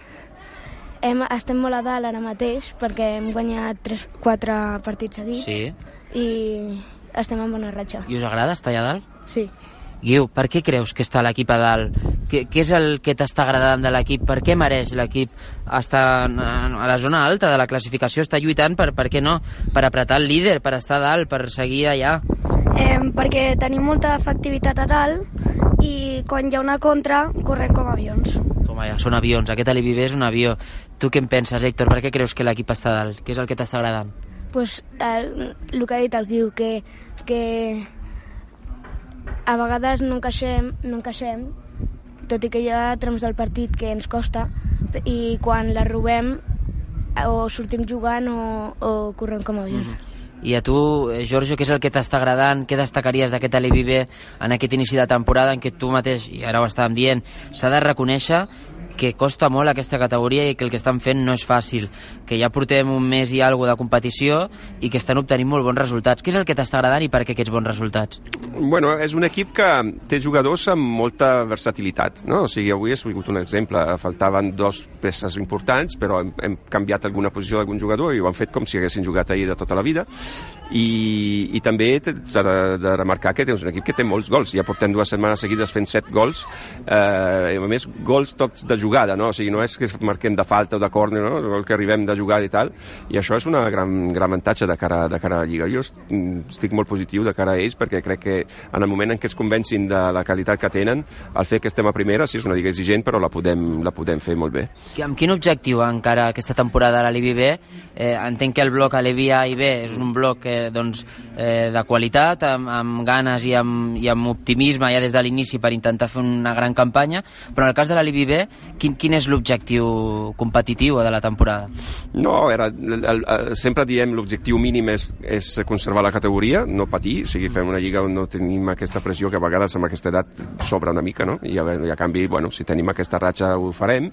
hem, estem molt a dalt ara mateix perquè hem guanyat 3, 4 partits seguits Sí. i estem en bona ratxa. I us agrada estar allà dalt? Sí. Guiu, per què creus que està l'equip a dalt? Què, què és el que t'està agradant de l'equip? Per què mereix l'equip estar a la zona alta de la classificació? Està lluitant per, per què no? Per apretar el líder, per estar a dalt, per seguir allà. Eh, perquè tenim molta efectivitat a dalt i quan hi ha una contra correm com avions. Toma, ja, són avions. Aquest Alibi B és un avió. Tu què en penses, Héctor? Per què creus que l'equip està a dalt? Què és el que t'està agradant? pues, el, el que ha dit el Guiu, que, que a vegades no encaixem, no encaixem, tot i que hi ha trams del partit que ens costa, i quan la robem o sortim jugant o, o correm com a avions. I a tu, eh, Giorgio, què és el que t'està agradant? Què destacaries d'aquest Alibi B en aquest inici de temporada en què tu mateix, i ara ho estàvem dient, s'ha de reconèixer que costa molt aquesta categoria i que el que estan fent no és fàcil, que ja portem un mes i alguna de competició i que estan obtenint molt bons resultats. Què és el que t'està agradant i per què aquests bons resultats? Bueno, és un equip que té jugadors amb molta versatilitat, no? O sigui, avui ha sigut un exemple. Faltaven dos peces importants, però hem, hem canviat alguna posició d'algun jugador i ho han fet com si haguessin jugat ahir de tota la vida. I, i també s'ha de, de remarcar que és un equip que té molts gols. Ja portem dues setmanes seguides fent set gols, eh, a més gols tots de jugada, no? O sigui, no és que marquem de falta o de córner, no? El que arribem de jugada i tal, i això és una gran, gran avantatge de cara, de cara a la Lliga. Jo est- estic molt positiu de cara a ells perquè crec que en el moment en què es convencin de la qualitat que tenen, el fet que estem a primera, sí, és una lliga exigent, però la podem, la podem fer molt bé. Que- Amb quin objectiu encara aquesta temporada a l'Alibi B? Eh, entenc que el bloc Alibi A i B és un bloc eh, doncs, eh, de qualitat, amb, amb ganes i amb, i amb optimisme ja des de l'inici per intentar fer una gran campanya, però en el cas de l'Alibi B, quin, quin és l'objectiu competitiu de la temporada? No, era, el, el, el, sempre diem l'objectiu mínim és, és conservar la categoria, no patir, o sigui, fem una lliga on no tenim aquesta pressió que a vegades amb aquesta edat sobra una mica, no? I a, i a canvi, bueno, si tenim aquesta ratxa ho farem,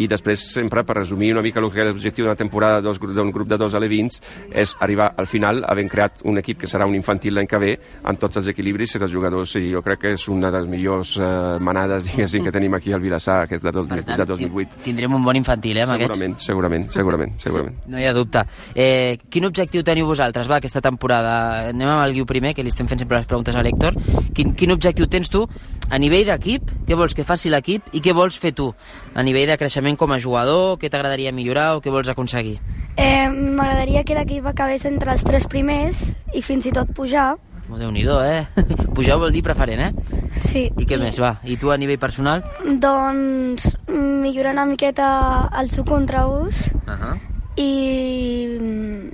i després sempre, per resumir una mica el que és l'objectiu d'una temporada d'un grup de dos alevins, és arribar al final havent hem creat un equip que serà un infantil l'any que ve amb tots els equilibris i els jugadors i jo crec que és una de les millors eh, manades diguéssim, que tenim aquí al Vilassar que és de, Per tant, de 2008 Tindrem un bon infantil, eh, amb aquests. segurament, segurament, segurament, segurament. No hi ha dubte. Eh, quin objectiu teniu vosaltres, va, aquesta temporada? Anem amb el Guiu primer, que li estem fent sempre les preguntes a l'Hèctor. Quin, quin objectiu tens tu a nivell d'equip? Què vols que faci l'equip i què vols fer tu? A nivell de creixement com a jugador, què t'agradaria millorar o què vols aconseguir? Eh, M'agradaria que l'equip acabés entre els tres primers i fins i tot pujar. Oh, Déu-n'hi-do, eh? Pujar vol dir preferent, eh? Sí. I què més, va? I tu a nivell personal? Doncs millorar una miqueta el seu contraús Uh -huh. i...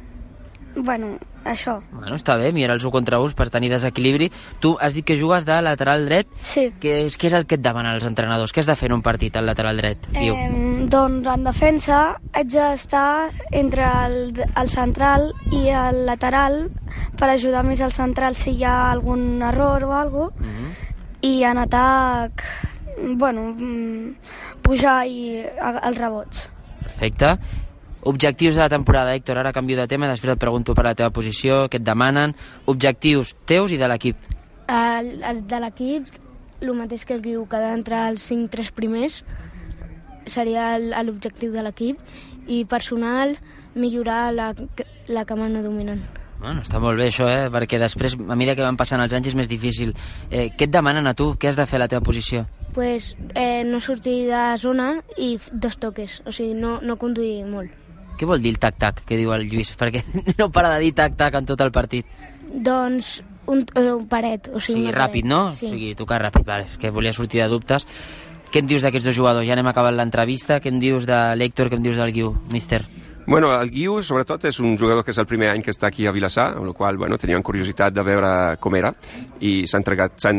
mm, Bueno, això. Bueno, està bé, millorar el seu contra ús per tenir desequilibri. Tu has dit que jugues de lateral dret. Sí. Què és, què és el que et demanen els entrenadors? Què has de fer en un partit al lateral dret? Diu. Eh, doncs en defensa haig d'estar entre el, el central i el lateral per ajudar més al central si hi ha algun error o alguna cosa. I en atac, bueno, mm, pujar i els rebots. Perfecte. Objectius de la temporada, Héctor, ara canvio de tema, després et pregunto per la teva posició, què et demanen. Objectius teus i de l'equip. El, el de l'equip, el mateix que el Guiu, quedar entre els 5-3 primers, seria l'objectiu de l'equip, i personal, millorar la, la cama no dominant. Bueno, està molt bé això, eh? perquè després, a mesura que van passant els anys, és més difícil. Eh, què et demanen a tu? Què has de fer a la teva posició? Pues, eh, no sortir de zona i dos toques, o sigui, no, no conduir molt. Què vol dir el tac-tac, que diu el Lluís? Perquè no para de dir tac-tac en tot el partit. Doncs un, eh, un paret, o O sigui, sigui, una ràpid, paret. no? Sí. O sigui, tocar ràpid, vale. És que volia sortir de dubtes. Què en dius d'aquests dos jugadors? Ja anem acabant l'entrevista. Què en dius de l'Héctor, què en dius del Guiu, míster? Bueno, el Guiu, sobretot, és un jugador que és el primer any que està aquí a Vilassar, amb la qual bueno, teníem curiositat de veure com era, i s'han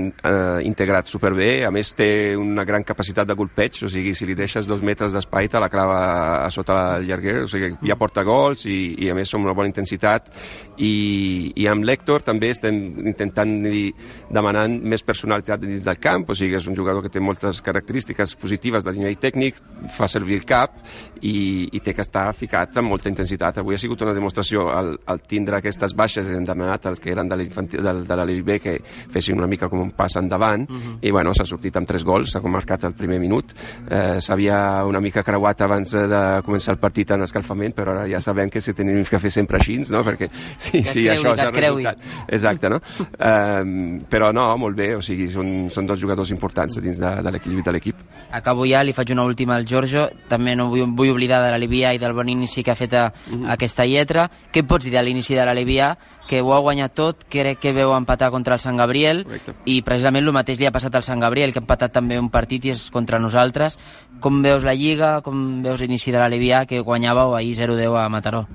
eh, integrat superbé, a més té una gran capacitat de golpeig, o sigui, si li deixes dos metres d'espai te la clava a sota el llarguer, o sigui, ja porta gols i, i a més amb una bona intensitat, i, i amb l'Hèctor també estem intentant i demanant més personalitat dins del camp, o sigui, és un jugador que té moltes característiques positives de nivell tècnic, fa servir el cap i, i té que estar ficat amb molta intensitat. Avui ha sigut una demostració al, al tindre aquestes baixes hem demanat els que eren de del- de la LB que fessin una mica com un pas endavant i bueno, s'ha sortit amb tres gols, s'ha marcat el primer minut eh, s'havia una mica creuat abans de començar el partit en escalfament però ara ja sabem que si tenim que fer sempre així no? perquè sí, sí, creui, això és el resultat exacte, no? um, però no, molt bé, o sigui, són, són dos jugadors importants dins de, de l'equilibri de l'equip Acabo ja, li faig una última al Giorgio. També no vull, vull oblidar de l'Alivia i del bon inici que ha fet a, aquesta lletra. Què pots dir de l'inici de l'Alivia? Que ho ha guanyat tot, crec que veu empatar contra el Sant Gabriel Correcte. i precisament el mateix li ha passat al Sant Gabriel, que ha empatat també un partit i és contra nosaltres. Com veus la Lliga? Com veus l'inici de l'Alivia, que guanyàveu ahir 0-10 a Mataró?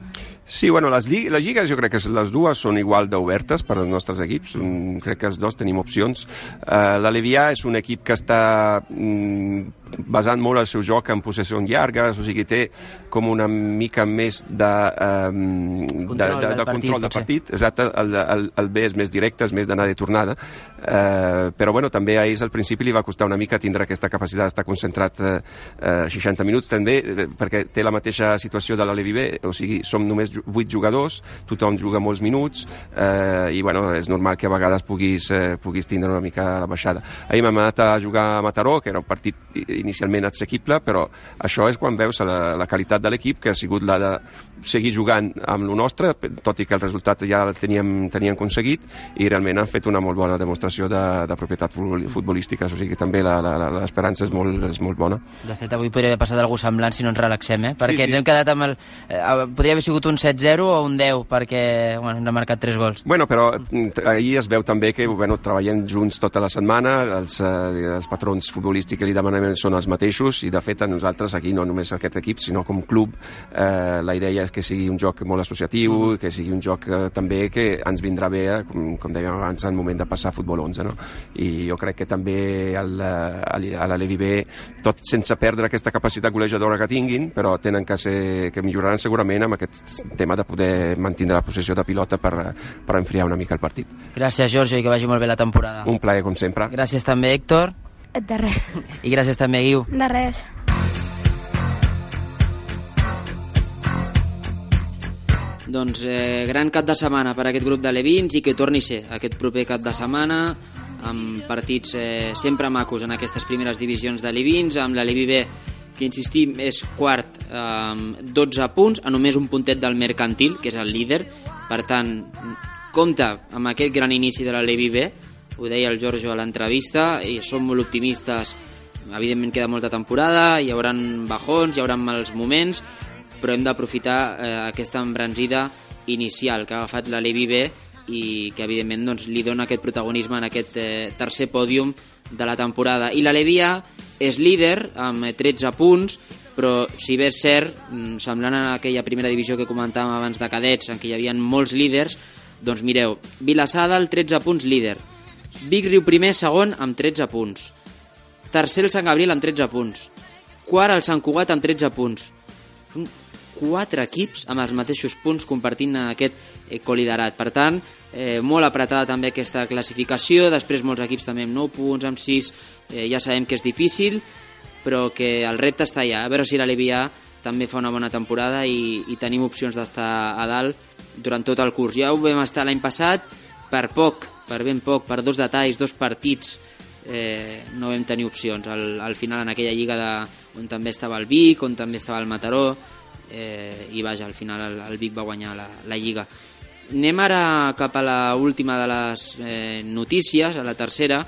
Sí, bueno, les, lli les lligues jo crec que les dues són igual d'obertes per als nostres equips. Mm, crec que els dos tenim opcions. Uh, L'Alevià és un equip que està mm, basant molt el seu joc en possessions llargues, o sigui, té com una mica més de, um, de, Control de, del de partit, control de potser. partit. Exacte, el, el, el B és més directe, és més d'anada i tornada. Uh, però bueno, també a ells al principi li va costar una mica tindre aquesta capacitat d'estar concentrat uh, 60 minuts també, eh, perquè té la mateixa situació de l'Alevi B, o sigui, som només ju- 8 jugadors, tothom juga molts minuts eh, i bueno, és normal que a vegades puguis, eh, puguis tindre una mica la baixada. Ahir m'hem anat a jugar a Mataró, que era un partit inicialment assequible, però això és quan veus la, la qualitat de l'equip, que ha sigut la de seguir jugant amb lo nostre, tot i que el resultat ja el teníem, teníem aconseguit, i realment han fet una molt bona demostració de, de propietat futbol- futbolística, o sigui que també l'esperança és, molt, és molt bona. De fet, avui podria haver passat algú semblant si no ens relaxem, eh? Perquè sí. ens hem quedat amb el... Eh, podria haver sigut un 7-0 o un 10, perquè bueno, ens ha marcat 3 gols. Bueno, però mm, ahir es veu també que bueno, treballem junts tota la setmana, els, eh, els patrons futbolístics que li demanem són els mateixos i de fet a nosaltres aquí, no només aquest equip, sinó com club, eh, la idea és que sigui un joc molt associatiu, que sigui un joc eh, també que ens vindrà bé, eh, com, com dèiem abans, en el moment de passar a futbol 11. No? I jo crec que també al, al, a la Levi B, tot sense perdre aquesta capacitat golejadora que tinguin, però tenen que, ser, que milloraran segurament amb aquest tema de poder mantenir la possessió de pilota per, per enfriar una mica el partit. Gràcies, Giorgio, i que vagi molt bé la temporada. Un plaer, com sempre. Gràcies també, Héctor, De res. i gràcies també, Guiu. De res. Doncs, eh, gran cap de setmana per a aquest grup de Levins i que torni a ser aquest proper cap de setmana amb partits eh, sempre macos en aquestes primeres divisions de Levins, amb la Levi B que insistim és quart eh, amb 12 punts, a només un puntet del Mercantil, que és el líder, per tant, compta amb aquest gran inici de la Levi B, ho deia el Giorgio a l'entrevista, i som molt optimistes, evidentment queda molta temporada, hi haurà bajons, hi haurà mals moments, però hem d'aprofitar eh, aquesta embranzida inicial que ha agafat la Levi B i que evidentment doncs, li dona aquest protagonisme en aquest eh, tercer pòdium de la temporada. I la Levia és líder amb 13 punts, però si bé és cert, mm, semblant a aquella primera divisió que comentàvem abans de cadets, en què hi havia molts líders, doncs mireu, Vilassada, el 13 punts líder. Vic Riu primer, segon, amb 13 punts. Tercer el Sant Gabriel amb 13 punts. Quart el Sant Cugat amb 13 punts. Quatre equips amb els mateixos punts compartint aquest eh, coliderat. Per tant, eh, molt apretada també aquesta classificació, després molts equips també amb 9 punts, amb 6, eh, ja sabem que és difícil, però que el repte està allà. A veure si la Levià també fa una bona temporada i, i tenim opcions d'estar a dalt durant tot el curs. Ja ho vam estar l'any passat per poc, per ben poc, per dos detalls, dos partits, eh, no vam tenir opcions. Al, al final en aquella lliga de, on també estava el Vic, on també estava el Mataró, eh, i vaja, al final el, el Vic va guanyar la, la Lliga. Anem ara cap a la última de les eh, notícies, a la tercera.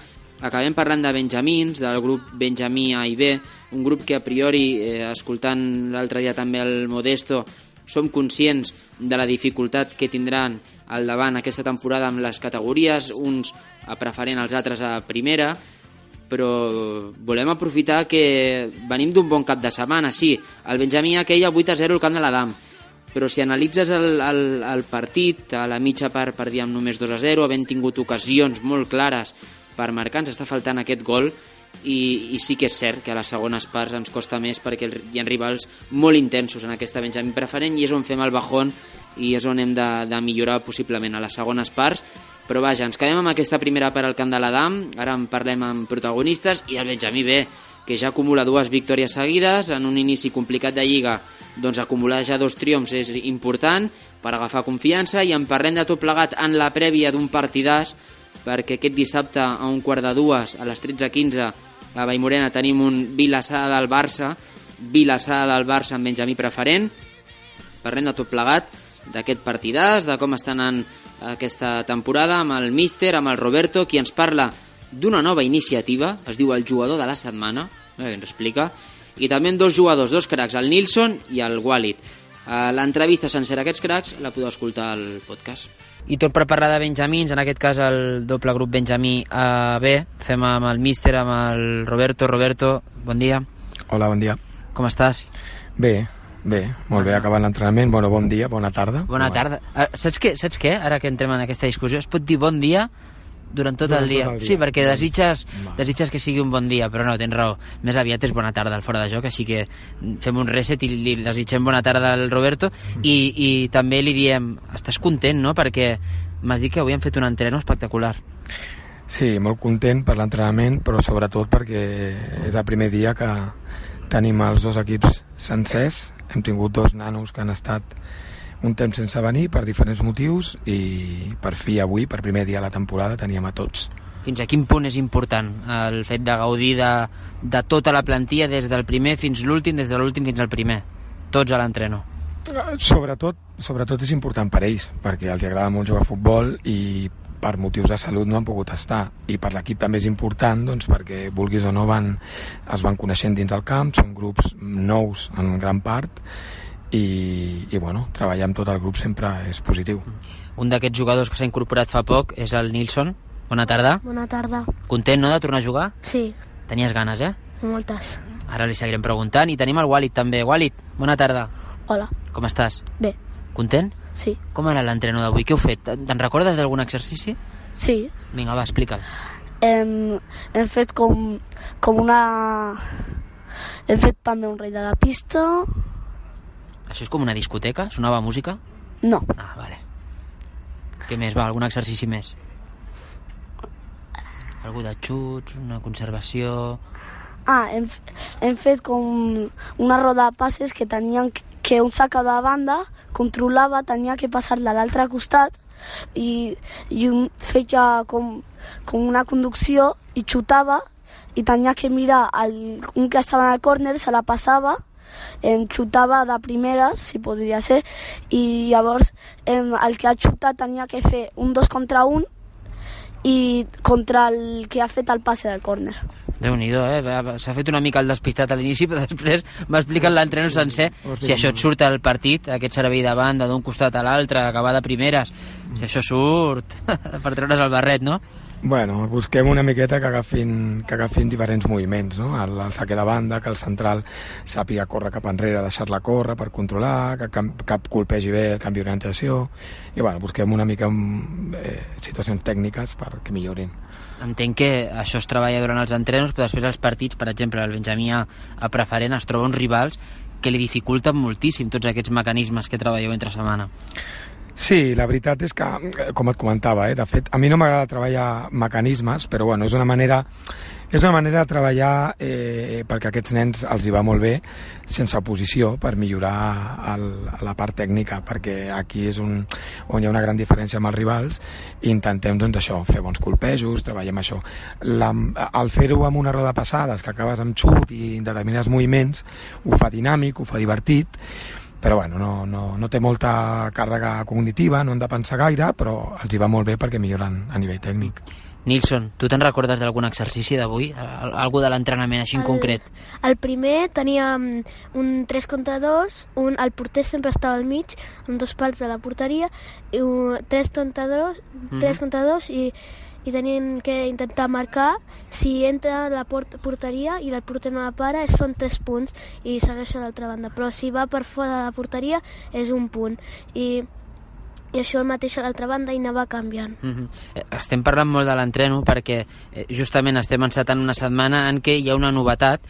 Acabem parlant de Benjamins, del grup Benjamí A i B, un grup que a priori, eh, escoltant l'altre dia també el Modesto, som conscients de la dificultat que tindran al davant aquesta temporada amb les categories, uns preferent, els altres a primera, però volem aprofitar que venim d'un bon cap de setmana, sí, el Benjamí aquell a 8 a 0 el camp de l'Adam, però si analitzes el, el, el partit, a la mitja part perdíem només 2 a 0, havent tingut ocasions molt clares per marcar, ens està faltant aquest gol. I, i sí que és cert que a les segones parts ens costa més perquè hi ha rivals molt intensos en aquesta Benjamí preferent i és on fem el bajón i és on hem de, de millorar possiblement a les segones parts però vaja, ens quedem amb aquesta primera part al camp de l'Adam, ara en parlem amb protagonistes, i el Benjamí B, que ja acumula dues victòries seguides, en un inici complicat de Lliga, doncs acumular ja dos triomfs és important per agafar confiança, i en parlem de tot plegat en la prèvia d'un partidàs, perquè aquest dissabte a un quart de dues, a les 13.15, a Vallmorena tenim un Vilassada del Barça, Vilassada del Barça amb Benjamí preferent, parlem de tot plegat, d'aquest partidàs, de com estan en aquesta temporada amb el míster, amb el Roberto, qui ens parla d'una nova iniciativa, es diu el jugador de la setmana, eh, ens explica, i també dos jugadors, dos cracs, el Nilsson i el Walid. Eh, L'entrevista sencera a aquests cracs la podeu escoltar al podcast. I tot per parlar de Benjamins, en aquest cas el doble grup Benjamí A B, fem amb el míster, amb el Roberto. Roberto, bon dia. Hola, bon dia. Com estàs? Bé, bé, molt bé, acabant l'entrenament. Bueno, bon dia, bona tarda. Bona tarda. Uh, saps, què, saps què? Ara que entrem en aquesta discussió, es pot dir bon dia durant tot Durant el dia. tot el dia. Sí, perquè desitges, Va. desitges que sigui un bon dia, però no, tens raó. Més aviat és bona tarda al fora de joc, així que fem un reset i li desitgem bona tarda al Roberto i, i també li diem, estàs content, no?, perquè m'has dit que avui han fet un entreno espectacular. Sí, molt content per l'entrenament, però sobretot perquè és el primer dia que tenim els dos equips sencers. Hem tingut dos nanos que han estat un temps sense venir per diferents motius i per fi avui, per primer dia de la temporada, teníem a tots. Fins a quin punt és important el fet de gaudir de, de tota la plantilla des del primer fins l'últim, des de l'últim fins al primer? Tots a l'entreno. Sobretot, sobretot és important per ells, perquè els agrada molt jugar a futbol i per motius de salut no han pogut estar i per l'equip també és important doncs, perquè vulguis o no van, es van coneixent dins el camp, són grups nous en gran part i, i bueno, treballar amb tot el grup sempre és positiu. Un d'aquests jugadors que s'ha incorporat fa poc és el Nilsson. Bona tarda. Bona tarda. Content, no?, de tornar a jugar? Sí, Tenies ganes, eh? moltes. Ara li seguirem preguntant. I tenim el Walid també. Walid, bona tarda. Hola. Com estàs? Bé, Content? Sí. Com era l'entreno d'avui? Què heu fet? Te'n recordes d'algun exercici? Sí. Vinga, va, explica'l. Hem, hem fet com, com una... Hem fet també un rei de la pista. Això és com una discoteca? Sonava música? No, Ah, vale. Què més? Va, algun exercici més? Algú de xuts, una conservació... Ah, hem, hem fet com una roda de passes que tenien que, que un saca de banda controlava, tenia que passar-la a l'altre costat i, i feia com, com una conducció i xutava i tenia que mirar el, un que estava al córner, se la passava em xutava de primeres, si podria ser, i llavors em, el que ha xutat tenia que fer un dos contra un i contra el que ha fet el passe del córner. déu nhi eh? S'ha fet una mica el despistat a l'inici, però després m'ha explicat l'entreno sencer. Si això et surt al partit, aquest servei de banda d'un costat a l'altre, acabar de primeres, si això surt per treure's el barret, no? Bueno, busquem una miqueta que agafin, que agafin diferents moviments, no? El, el saque de banda, que el central sàpiga córrer cap enrere, deixar-la córrer per controlar, que cap, cap colpegi bé el canvi d'orientació, i bueno, busquem una mica eh, situacions tècniques perquè millorin. Entenc que això es treballa durant els entrenos, però després els partits, per exemple, el Benjamí a, a preferent es troba uns rivals que li dificulten moltíssim tots aquests mecanismes que treballeu entre setmana. Sí, la veritat és que, eh, com et comentava, eh, de fet, a mi no m'agrada treballar mecanismes, però bueno, és una manera, és una manera de treballar eh, perquè a aquests nens els hi va molt bé sense oposició per millorar el, la part tècnica perquè aquí és un, on hi ha una gran diferència amb els rivals i intentem doncs això, fer bons colpejos, treballem això. La, el fer-ho amb una roda passades que acabes amb xut i determinats moviments ho fa dinàmic, ho fa divertit però bueno, no, no, no té molta càrrega cognitiva, no han de pensar gaire, però els hi va molt bé perquè milloren a nivell tècnic. Nilsson, tu te'n recordes d'algun exercici d'avui? Al- Algú de l'entrenament així en El- concret? El primer teníem un 3 contra 2, un, el porter sempre estava al mig, amb dos pals de la porteria, i un 3 contra 2, 3 Mhm. contra 2 i, i tenien que intentar marcar si entra a la port porteria i el porter no la para són 3 punts i segueix a l'altra banda. Però si va per fora de la porteria és un punt. I, i això el mateix a l'altra banda i anava canviant. Mhm. Eh, Estem parlant molt de l'entreno perquè eh, justament estem encetant una setmana en què hi ha una novetat.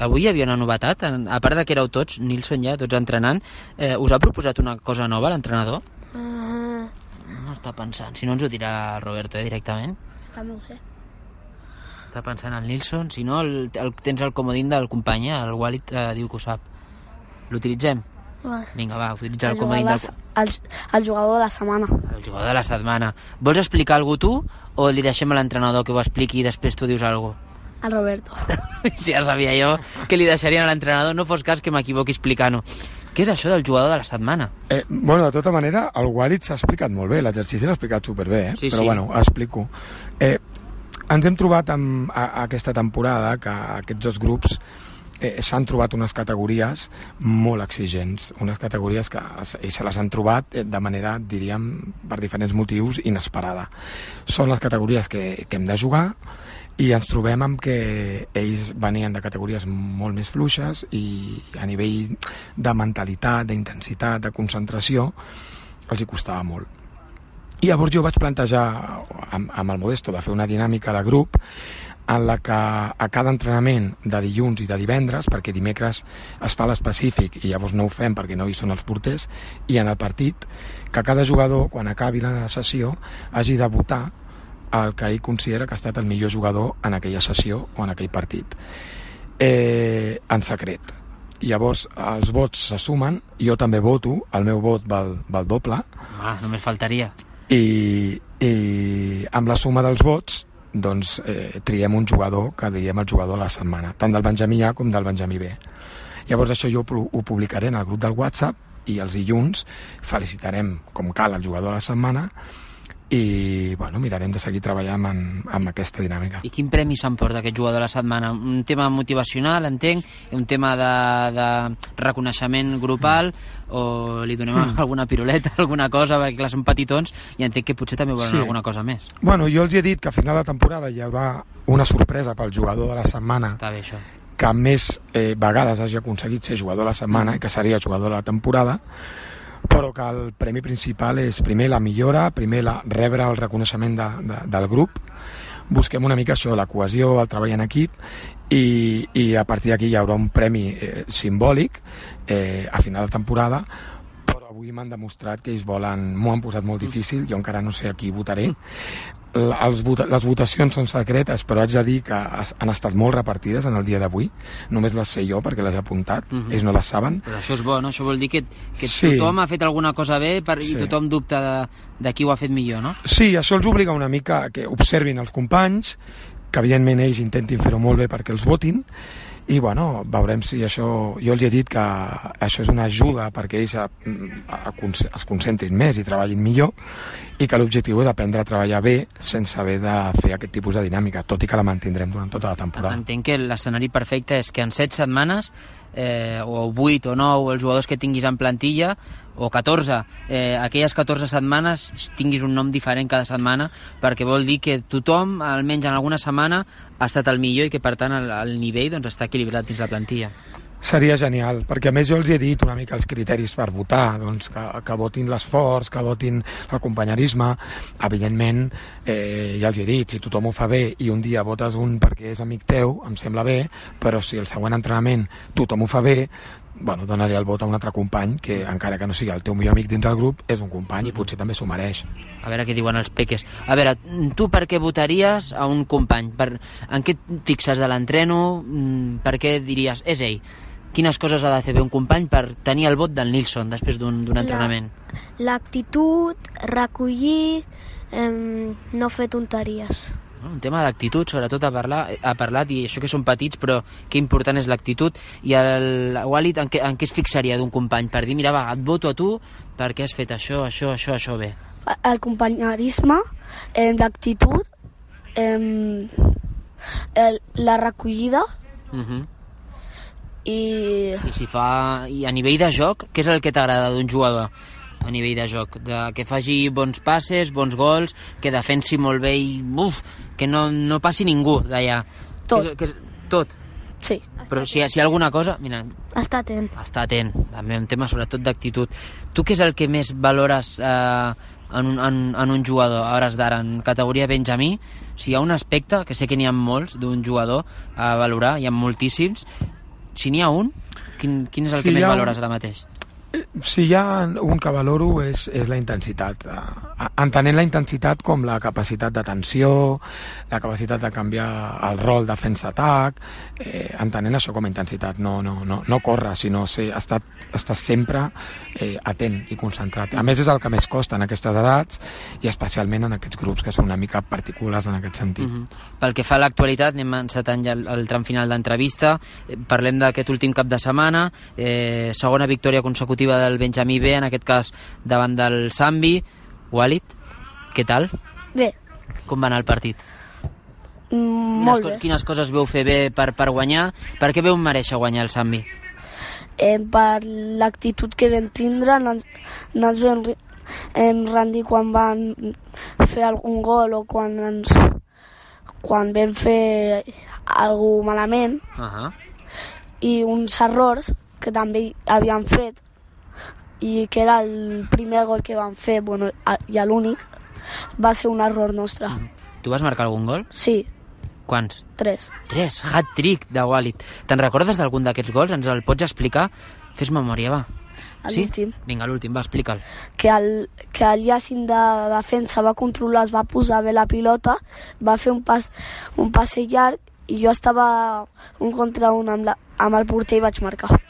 Avui hi havia una novetat, a part de que éreu tots, Nilsson ja, tots entrenant, eh, us ha proposat una cosa nova l'entrenador? No està pensant, si no ens ho dirà Roberto eh, directament. també ho sé Està pensant el Nilsson, si no el, el, tens el comodín del company, eh, el Walid eh, diu que ho sap. L'utilitzem? Va. Vinga, va, utilitza el, El comodín del, de, el, el jugador de la setmana. el jugador de la setmana. Vols explicar alguna tu o li deixem a l'entrenador que ho expliqui i després tu dius alguna El Roberto. Ja sabia jo que li deixarien a l'entrenador, no fos cas que m'equivoqui explicant-ho. Què és això del jugador de la setmana? Eh, bueno, de tota manera, el Walid s'ha explicat molt bé, l'exercici l'ha explicat superbé, eh? Sí, però sí. bueno, explico. Eh, ens hem trobat amb, a, a aquesta temporada que aquests dos grups eh, s'han trobat unes categories molt exigents, unes categories que i se les han trobat eh, de manera, diríem, per diferents motius, inesperada. Són les categories que, que hem de jugar i ens trobem amb que ells venien de categories molt més fluixes i a nivell de mentalitat, d'intensitat, de concentració, els hi costava molt. I llavors jo vaig plantejar amb, amb el Modesto de fer una dinàmica de grup en la que a cada entrenament de dilluns i de divendres, perquè dimecres es fa l'específic i llavors no ho fem perquè no hi són els porters, i en el partit, que cada jugador, quan acabi la sessió, hagi de votar el que ell considera que ha estat el millor jugador en aquella sessió o en aquell partit. Eh, en secret. Llavors els vots se sumen jo també voto, el meu vot val, val doble. Ah, només faltaria. i, i amb la suma dels vots doncs eh, triem un jugador que diem el jugador de la setmana tant del Benjamí A com del Benjamí B. Llavors això jo ho publicaré en el grup del WhatsApp i els dilluns felicitarem com cal el jugador de la setmana i bueno, mirarem de seguir treballant amb, amb aquesta dinàmica. I quin premi s'emporta aquest jugador de la setmana? Un tema motivacional, entenc? Un tema de, de reconeixement grupal? O li donem Mm. alguna piruleta, alguna cosa? Perquè clar, són petitons i entenc que potser també volen Sí. alguna cosa més. Bueno, jo els he dit que a final de temporada hi haurà una sorpresa pel jugador de la setmana Està bé, això. que més eh, vegades hagi aconseguit ser jugador de la setmana i que seria jugador de la temporada però que el premi principal és primer la millora, primer la, rebre el reconeixement de, de, del grup. Busquem una mica això, la cohesió, el treball en equip i, i a partir d'aquí hi haurà un premi eh, simbòlic eh, a final de temporada avui m'han demostrat que ells volen... M'ho han posat molt difícil, jo encara no sé a qui votaré. La- Els vota, les votacions són secretes, però haig de dir que han estat molt repartides en el dia d'avui. Només les sé jo perquè les he apuntat, Mhm. ells no les saben. Però això és bo, no? Això vol dir que, que Sí. tothom ha fet alguna cosa bé per, Sí. i tothom dubta de, de qui ho ha fet millor, no? Sí, això els obliga una mica a que observin els companys, que evidentment ells intentin fer-ho molt bé perquè els votin, i bueno, veurem si això... Jo els he dit que això és una ajuda perquè ells a, a, a, es concentrin més i treballin millor i que l'objectiu és aprendre a treballar bé sense haver de fer aquest tipus de dinàmica, tot i que la mantindrem durant tota la temporada. Entenc que l'escenari perfecte és que en 7 setmanes, eh, o 8 o 9, els jugadors que tinguis en plantilla, o 14, eh, aquelles 14 setmanes tinguis un nom diferent cada setmana, perquè vol dir que tothom, almenys en alguna setmana, ha estat el millor i que, per tant, el, el nivell doncs, està equilibrat dins la plantilla. Seria genial, perquè a més jo els he dit una mica els criteris per votar, doncs que, que votin l'esforç, que votin el companyerisme, evidentment eh, ja els he dit, si tothom ho fa bé i un dia votes un perquè és amic teu, em sembla bé, però si el següent entrenament tothom ho fa bé, bueno, donaré el vot a un altre company que encara que no sigui el teu millor amic dins del grup, és un company i potser també s'ho mereix. A veure què diuen els peques. A veure, tu per què votaries a un company? Per, en què et fixes de l'entreno? Mm, Per què diries, és ell? Quines coses ha de fer bé un company per tenir el vot del Nilsson després d'un entrenament? L'actitud, recollir, em, no fer tonteries. Un tema d'actitud, sobretot, ha, parlar, ha parlat, i això que són petits, però que important és l'actitud. I el Walid, en què, en què es fixaria d'un company? Per dir, mira, va, et voto a tu perquè has fet això, això, això, això bé. El companyerisme, eh, l'actitud, eh, el, la recollida Uh -huh. I I si fa... I a nivell de joc, què és el que t'agrada d'un jugador? A nivell de joc, de que faci bons passes, bons gols, que defensi molt bé i uf, que no, no passi ningú d'allà. Tot. Que és, que és, tot. Sí. Però si, si hi ha alguna cosa, mira, Està atent. està atent, també un tema sobretot d'actitud. Tu què és el que més valores eh, en, en, en un jugador, a hores d'ara, en categoria Benjamí? Si hi ha un aspecte, que sé que n'hi ha molts d'un jugador a valorar, hi ha moltíssims, si n'hi ha un, quin, quin és el Si que més valores ara mateix? Si hi ha un que valoro és, és la intensitat. Eh, Entenent la intensitat com la capacitat d'atenció, la capacitat de canviar el rol defensa-atac, eh, entenent això com a intensitat, no, no, no, no córrer, sinó ser, estar, estar sempre eh, atent i concentrat. A més és el que més costa en aquestes edats i especialment en aquests grups que són una mica particulars en aquest sentit. Mhm. Pel que fa a l'actualitat, anem encetant ja el, el tram final d'entrevista. Eh, Parlem d'aquest últim cap de setmana, eh, segona victòria consecutiva del Benjamí B, en aquest cas davant del Sambi. Walid, què tal? bé, Com va anar el partit? mm, Quines, molt bé. quines coses veu fer bé per, per guanyar? Per què veu mereixer guanyar el Sambi? Eh, per l'actitud que vam tindre, no ens, no ens vam em rendir quan van fer algun gol o quan ens quan vam fer algú malament Uh -huh. i uns errors que també havien fet i que era el primer gol que van fer bueno, i l'únic va ser un error nostre Tu vas marcar algun gol? sí, Quants? tres Tres, hat-trick de Walid. Te'n recordes d'algun d'aquests gols? Ens el pots explicar? Fes memòria, va. l'últim Vinga, l'últim, va, explica'l. que el, que el llacin de defensa va controlar, es va posar bé la pilota, va fer un pas, un passe llarg i jo estava un contra un amb, la, amb el porter i vaig marcar.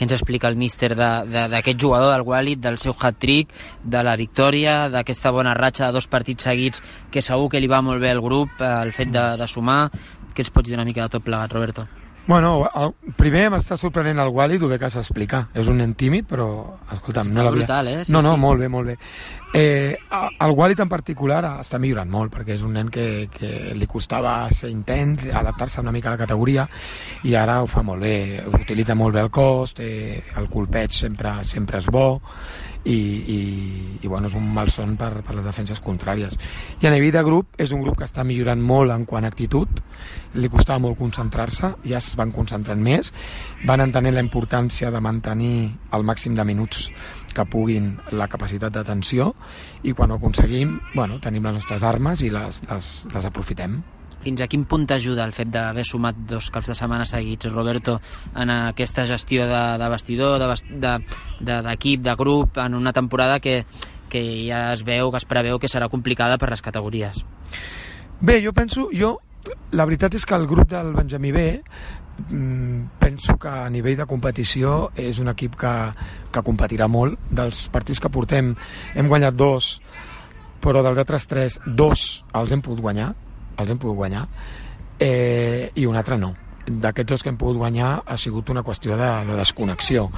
Què ens explica el míster d'aquest jugador, del Walid, del seu hat-trick, de la victòria, d'aquesta bona ratxa de dos partits seguits que segur que li va molt bé al grup, eh, el fet de, de sumar. Què ens pots dir una mica de tot plegat, Roberto? Bueno, el, primer m'està sorprenent el Walid, ho bé que s'explica. És un nen tímid, però, escolta'm, Està no l'havia... brutal, eh? Sí, no, no, sí. molt bé, molt bé. Eh, el Walid en particular està millorant molt, perquè és un nen que, que li costava ser intens, adaptar-se una mica a la categoria, i ara ho fa molt bé. Utilitza molt bé el cos, té, el colpeig sempre, sempre és bo, i, i, i bueno, és un malson per, per les defenses contràries. I a nivell de grup, és un grup que està millorant molt en quant a actitud, li costava molt concentrar-se, ja es van concentrant més, van entenent la importància de mantenir el màxim de minuts que puguin la capacitat d'atenció i quan ho aconseguim, bueno, tenim les nostres armes i les, les, les aprofitem. Fins a quin punt t'ajuda el fet d'haver sumat dos caps de setmana seguits, Roberto, en aquesta gestió de, de vestidor, d'equip, de, de, d'equip, de grup, en una temporada que, que ja es veu, que es preveu que serà complicada per les categories? Bé, jo penso, jo, la veritat és que el grup del Benjamí B mm, penso que a nivell de competició és un equip que, que competirà molt. Dels partits que portem hem guanyat dos, però dels altres tres, dos els hem pogut guanyar, els hem pogut guanyar, eh, i un altre no. D'aquests dos que hem pogut guanyar ha sigut una qüestió de, de desconnexió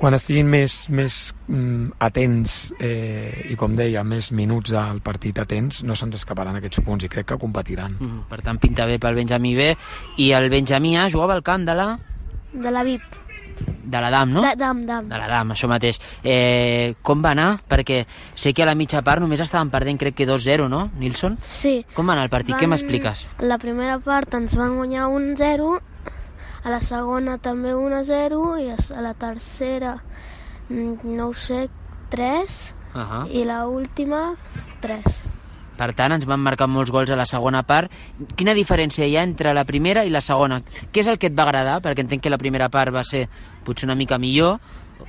quan estiguin més, més mm, atents eh, i com deia, més minuts al partit atents, no se'ns escaparan aquests punts i crec que competiran. Mm, per tant, pinta bé pel Benjamí B. I el Benjamí A jugava al camp de la... De la VIP. De la DAM, no? De, dam, dam. De la DAM, això mateix. Eh, com va anar? Perquè sé que a la mitja part només estaven perdent, crec que 2-0, no, Nilsson? Sí. Com va anar el partit? Van- Què m'expliques? La primera part ens van guanyar 1-0, a la segona també 1-0 i a la tercera, mm, no ho sé, 3 Uh -huh. i la última 3. Per tant, ens van marcar molts gols a la segona part. Quina diferència hi ha entre la primera i la segona? Què és el que et va agradar? Perquè entenc que la primera part va ser potser una mica millor,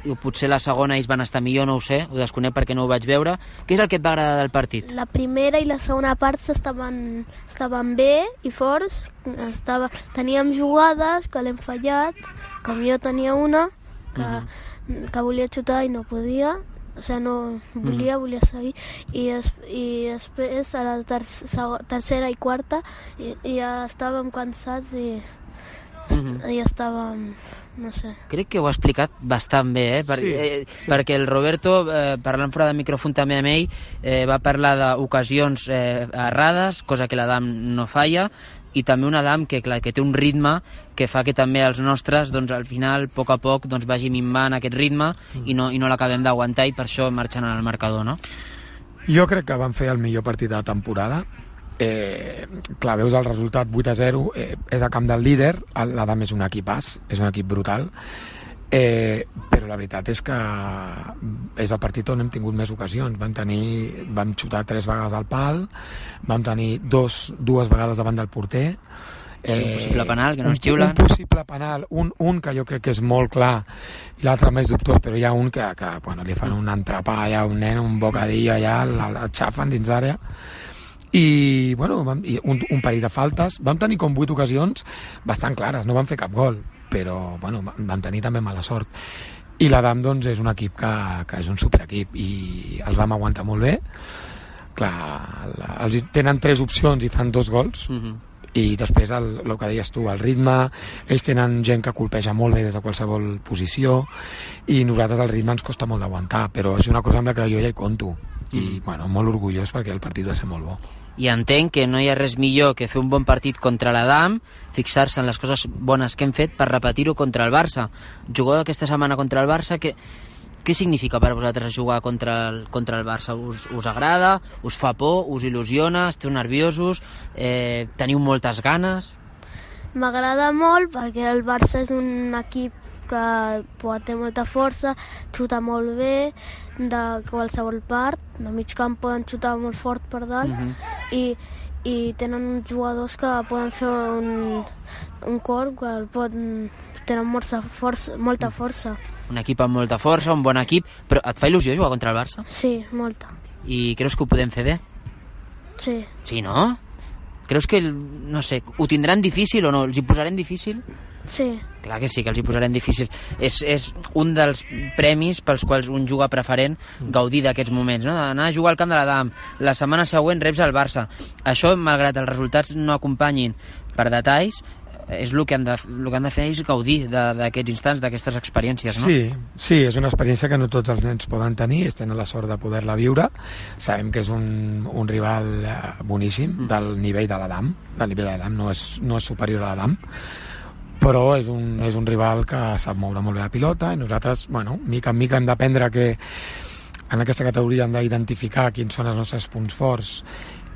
o potser la segona ells van estar millor, no ho sé, ho desconec perquè no ho vaig veure. Què és el que et va agradar del partit? La primera i la segona part estaven, estaven bé i forts, estava, teníem jugades que l'hem fallat, com jo tenia una, que, que volia xutar i no podia, o sigui, no volia, volia seguir, i, des, i després a la ter tercera i quarta i, i ja estàvem cansats i, i estàvem, no sé... Crec que ho ha explicat bastant bé, eh? Per, Sí, eh, perquè el Roberto, eh, parlant fora de micròfon també amb ell, eh, va parlar d'ocasions eh, errades, cosa que l'Adam no falla, i també un Adam que, clar, que té un ritme que fa que també els nostres, doncs, al final, a poc a poc, doncs, vagi minvant aquest ritme i no, i no l'acabem d'aguantar i per això marxen al marcador, no? Jo crec que van fer el millor partit de la temporada. Eh, clar, veus el resultat 8 a 0, eh, és a camp del líder, l'Adam és un equipàs, és un equip brutal, eh, però la veritat és que és el partit on hem tingut més ocasions. Vam, tenir, vam xutar tres vegades al pal, vam tenir dos, dues vegades davant del porter, Un possible penal, que no un, xiulen. Un possible penal, un, un que jo crec que és molt clar, i l'altre més dubtós, però hi ha un que, que bueno, li fan un entrepà allà, un nen, un bocadillo allà, el, el xafen dins d'àrea, i, bueno, vam, i un, un parell de faltes. Vam tenir com vuit ocasions bastant clares, no vam fer cap gol, però bueno, vam vam tenir també mala sort. I l'Adam doncs, és un equip que, que és un superequip i els vam aguantar molt bé. Clar, la- els tenen tres opcions i fan dos gols, Uh -huh. i després el, el que deies tu, el ritme ells tenen gent que colpeja molt bé des de qualsevol posició i nosaltres el ritme ens costa molt d'aguantar però és una cosa amb la que jo ja hi conto i bueno, molt orgullós perquè el partit va ser molt bo i entenc que no hi ha res millor que fer un bon partit contra l'Adam, fixar-se en les coses bones que hem fet per repetir-ho contra el Barça. Jugueu aquesta setmana contra el Barça, que, què significa per vosaltres jugar contra el, contra el Barça? Us, us agrada? Us fa por? Us il·lusiona? Esteu nerviosos? Eh, teniu moltes ganes? M'agrada molt perquè el Barça és un equip que pot, té molta força, xuta molt bé de qualsevol part, de mig camp poden xutar molt fort per dalt Mhm. i, i tenen uns jugadors que poden fer un, un cor que el poden, tenen molta força, molta força. Un equip amb molta força, un bon equip, però et fa il·lusió jugar contra el Barça? Sí, molta. I creus que ho podem fer bé? Sí. Sí, no? Creus que, no sé, ho tindran difícil o no? Els hi posarem difícil? Sí. Clar que sí, que els hi posarem difícil. És, és un dels premis pels quals un juga preferent gaudir d'aquests moments, no? Anar a jugar al camp de la DAM, la setmana següent reps al Barça. Això, malgrat els resultats no acompanyin per detalls, és el que han de, el que han de fer és gaudir d'aquests instants, d'aquestes experiències, no? Sí, sí, és una experiència que no tots els nens poden tenir, ells tenen la sort de poder-la viure. Sabem que és un, un rival eh, boníssim del nivell de l'Adam, del nivell de l'Adam no, és, no és superior a l'Adam, però és un, és un rival que sap moure molt bé la pilota i nosaltres, bueno, mica en mica hem d'aprendre que en aquesta categoria hem d'identificar quins són els nostres punts forts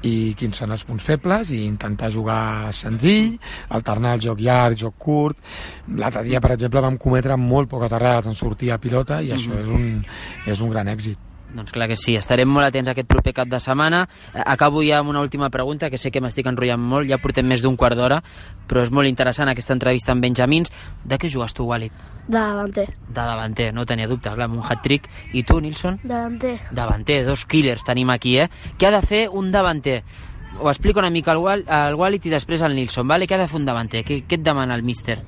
i quins són els punts febles i intentar jugar senzill, alternar el joc llarg, joc curt. L'altre dia, per exemple, vam cometre molt poques errades en sortir a pilota i això és un, és un gran èxit. Doncs clar que sí, estarem molt atents a aquest proper cap de setmana. Eh, Acabo ja amb una última pregunta, que sé que m'estic enrotllant molt, ja portem més d'un quart d'hora, però és molt interessant aquesta entrevista amb Benjamins. De què jugues tu, Walid? De davanter. De davanter, no tenia dubte, clar, amb un hat-trick. I tu, Nilsson? Davanter. Davanter, dos killers tenim aquí, eh? Què ha de fer un davanter? Ho explico una mica al, Wal al Walid i després al Nilsson, vale? Què ha de fer un davanter? Què, què et demana el míster?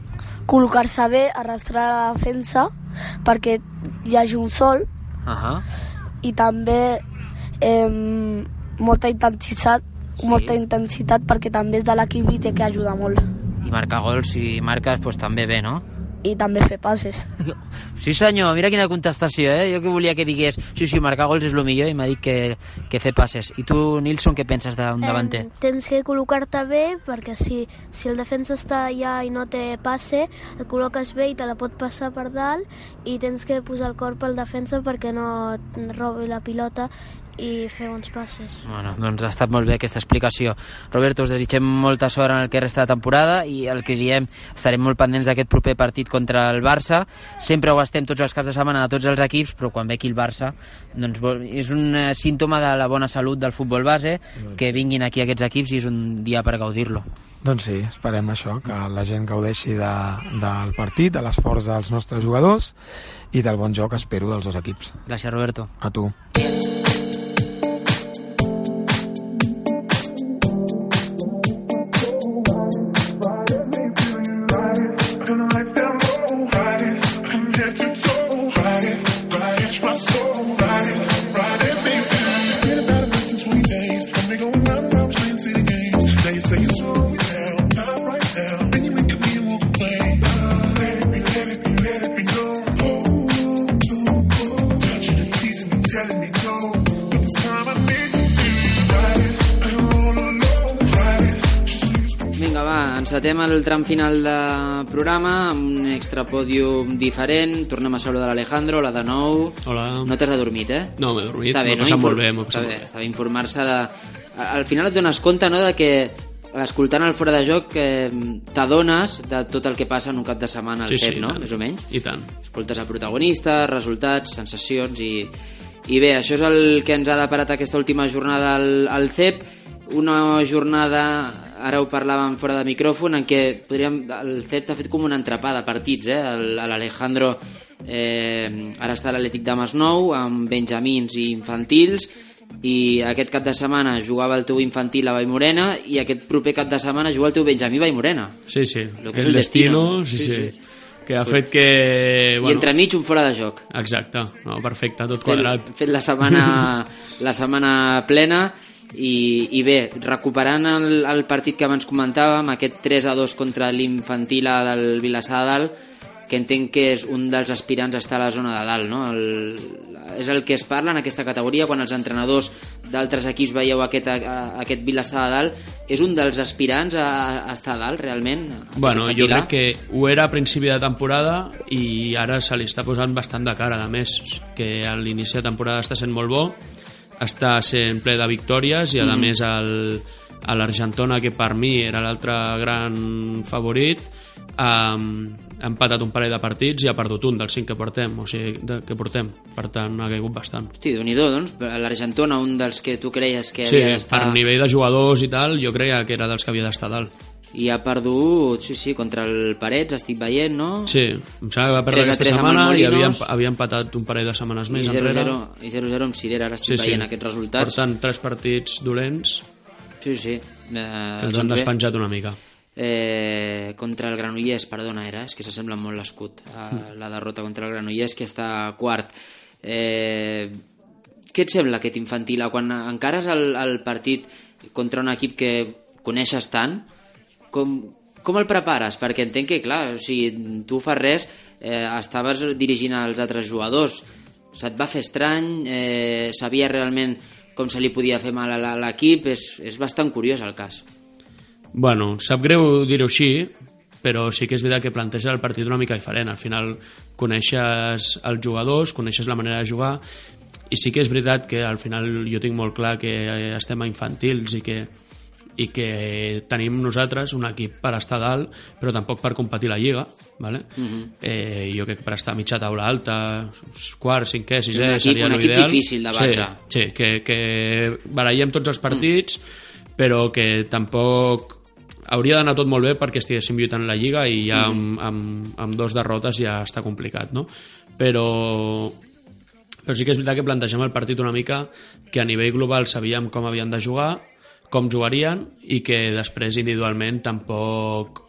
Col·locar-se bé, arrastrar la defensa perquè hi hagi un sol Uh -huh. I també eh, molta intensitat Sí. molta intensitat perquè també és de l'equip i té que ajudar molt I marcar gols, si marques, doncs també bé, no? I també fer passes Sí senyor, mira quina contestació, eh? Jo que volia que digués, sí, sí, marcar gols és el millor i m'ha dit que, que fer passes. I tu, Nilsson, què penses d'un davanter? Em, tens que col·locar-te bé perquè si, si el defensa està allà i no té passe, el col·loques bé i te la pot passar per dalt i tens que posar el cor pel defensa perquè no et robi la pilota i fer uns passes. Bueno, doncs ha estat molt bé aquesta explicació. Roberto, us desitgem molta sort en el que resta de temporada i el que diem, estarem molt pendents d'aquest proper partit contra el Barça. Sempre ho estem tots els caps de setmana de tots els equips, però quan ve aquí el Barça, doncs és un eh, símptoma de la bona salut del futbol base, que vinguin aquí aquests equips i és un dia per gaudir-lo. Doncs sí, esperem això, que la gent gaudeixi de, del partit, de l'esforç dels nostres jugadors i del bon joc, espero, dels dos equips. Gràcies, Roberto. A tu. Encetem el tram final de programa amb un extra pòdium diferent. Tornem a saludar l'Alejandro, la de nou. Hola. No t'has adormit, eh? No, m'he dormit, Està bé, no? passat Infor- molt bé, m'ho bé, està bé informar-se de... Al final et dones compte, no?, de que escoltant el fora de joc eh, t'adones de tot el que passa en un cap de setmana al Sí, sí, CEP, i no?, tant. més o menys. I tant. Escoltes a protagonistes, resultats, sensacions i... I bé, això és el que ens ha deparat aquesta última jornada al, al CEP, una jornada, ara ho parlàvem fora de micròfon, en què podríem, el CEP ha fet com una entrepà de partits, eh? El- L'Alejandro eh, ara està a l'Atlètic de Masnou amb benjamins i infantils i aquest cap de setmana jugava el teu infantil a Vallmorena i aquest proper cap de setmana juga el teu benjamí a Vallmorena. Sí, sí. Lo que és el destino. sí, Sí, sí, sí. Que ha fet que... I entremig un fora de joc. Exacte, no, perfecte, tot fet, quadrat. fet la setmana, la setmana plena i, i bé, recuperant el, el partit que abans comentàvem, aquest 3 a 2 contra l'infantil del Vilassar de Dalt, que entenc que és un dels aspirants a estar a la zona de dalt, no? El, és el que es parla en aquesta categoria quan els entrenadors d'altres equips veieu aquest, a, aquest Vilassar de Dalt. És un dels aspirants a, a estar a dalt realment? Bueno, jo crec que ho era a principi de temporada i ara se li està posant bastant de cara, a més, que a l'inici de temporada està sent molt bo, està sent ple de victòries i a Mhm. més el, a l'Argentona, que per mi era l'altre gran favorit, um, ha empatat un parell de partits i ha perdut un dels cinc que portem, o sigui, de, que portem. Per tant, ha caigut bastant. Hosti, déu nhi doncs, l'Argentona, un dels que tu creies que Sí, havia d'estar... per nivell de jugadors i tal, jo creia que era dels que havia d'estar dalt. I ha perdut, sí, sí, contra el Parets, estic veient, no? Sí, em sembla que va perdre 3 a aquesta 3 amb el setmana i havia, havia empatat un parell de setmanes més I enrere. 0-0 i 0-0 amb Cirera, ara estic veient aquests Per resultats. tant, tres partits dolents Sí, sí. Eh, que els doncs han bé. despenjat una mica. Eh, contra el Granollers, perdona, era, és que s'assembla molt l'escut a la derrota contra el Granollers, que està quart. Eh, què et sembla aquest infantil? Quan encares el, el partit contra un equip que coneixes tant, com, com el prepares? Perquè entenc que, clar, o sigui, tu fas res, eh, estaves dirigint als altres jugadors, se't va fer estrany, eh, sabia realment com se li podia fer mal a l'equip, és, és bastant curiós el cas. Bueno, sap greu dir-ho així, però sí que és veritat que planteja el partit una mica diferent. Al final coneixes els jugadors, coneixes la manera de jugar, i sí que és veritat que al final jo tinc molt clar que estem a infantils i que i que tenim nosaltres un equip per estar dalt, però tampoc per competir la Lliga, ¿vale? Mhm. eh, jo crec que per estar a mitja taula alta, quart, cinquè, sisè, un equip- seria un equip l'ideal. difícil de batre. Sí, sí que, que barallem tots els partits, però que tampoc hauria d'anar tot molt bé perquè estiguéssim lluitant la Lliga i ja amb, amb, amb dos derrotes ja està complicat, no? Però, però sí que és veritat que plantegem el partit una mica que a nivell global sabíem com havien de jugar, com jugarien i que després individualment tampoc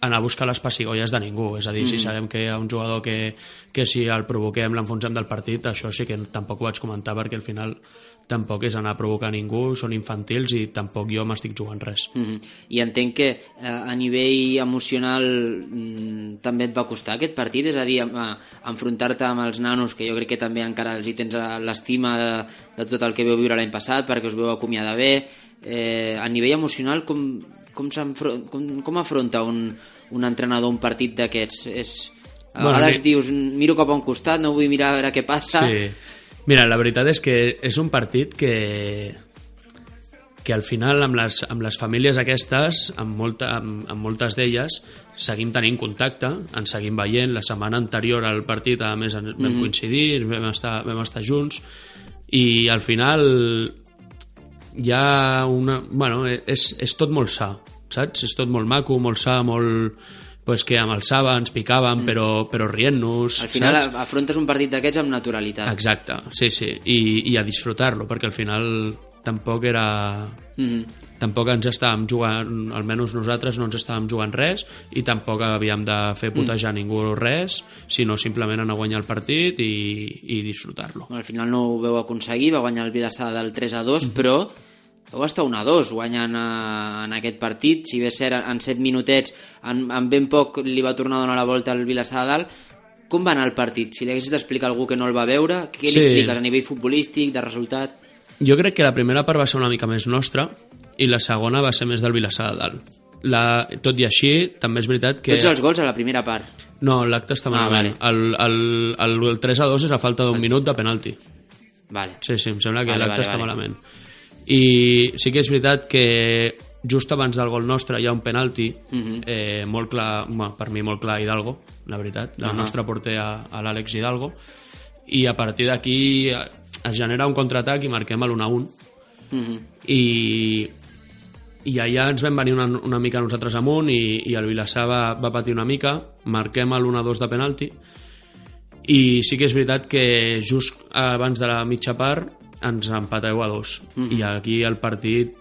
anar a buscar les pessigolles de ningú. És a dir, mm. si sabem que hi ha un jugador que, que si el provoquem l'enfonsem del partit, això sí que tampoc ho vaig comentar perquè al final tampoc és anar a provocar ningú, són infantils i tampoc jo m'estic jugant res. Mhm. I entenc que eh, a nivell emocional mm, també et va costar aquest partit, és a dir, a- enfrontar-te amb els nanos, que jo crec que també encara els hi tens eh, l'estima de, de tot el que veu viure l'any passat, perquè us veu acomiadar bé. Eh, a nivell emocional, com, com, com, com afronta un, un entrenador un partit d'aquests? És, a Bueno, vegades dius, miro cap a un costat, no vull mirar a veure què passa. Sí. Mira, la veritat és que és un partit que que al final amb les, amb les famílies aquestes, amb, molta, amb, amb moltes d'elles, seguim tenint contacte, ens seguim veient. La setmana anterior al partit, a més, vam Mhm. coincidir, vam estar, vam estar junts, i al final hi ha una... Bueno, és, és tot molt sa, saps? És tot molt maco, molt sa, molt... Pues que amb el Saba ens picàvem, però, però rient-nos, Al final saps? afrontes un partit d'aquests amb naturalitat. Exacte, sí, sí, i, i a disfrutar-lo, perquè al final tampoc era... Mhm. Tampoc ens estàvem jugant, almenys nosaltres no ens estàvem jugant res i tampoc havíem de fer putejar ningú res, sinó simplement anar a guanyar el partit i, i disfrutar-lo. Al final no ho veu aconseguir, va guanyar el Vilassar del 3 a 2, però vau estar 1 a 2 guanyant eh, en aquest partit, si bé ser en 7 minutets, en, en ben poc li va tornar a donar la volta al Vilassar de dalt, com va anar el partit? Si li haguessis d'explicar a algú que no el va veure, què li Sí. expliques a nivell futbolístic, de resultat? Jo crec que la primera part va ser una mica més nostra i la segona va ser més del Vilassar de Dalt. La, tot i així, també és veritat que... Tots els gols a la primera part. No, l'acte està Ah, malament. el, el, el, el 3 a 2 és a falta d'un minut de penalti. Vale. Sí, sí, em sembla que Vale, l'acte vale, està vale. malament. I sí que és veritat que just abans del gol nostre hi ha un penalti Mhm. eh, molt clar, bueno, per mi molt clar Hidalgo, la veritat, del Ahà. nostre porter a, a l'Àlex Hidalgo i a partir d'aquí es genera un contraatac i marquem l'1 a 1 Mhm. i, i allà ens vam venir una, una mica nosaltres amunt i, i el Vilassar va, va patir una mica marquem l'1-2 de penalti i sí que és veritat que just abans de la mitja part ens empateu a dos Mhm. i aquí el partit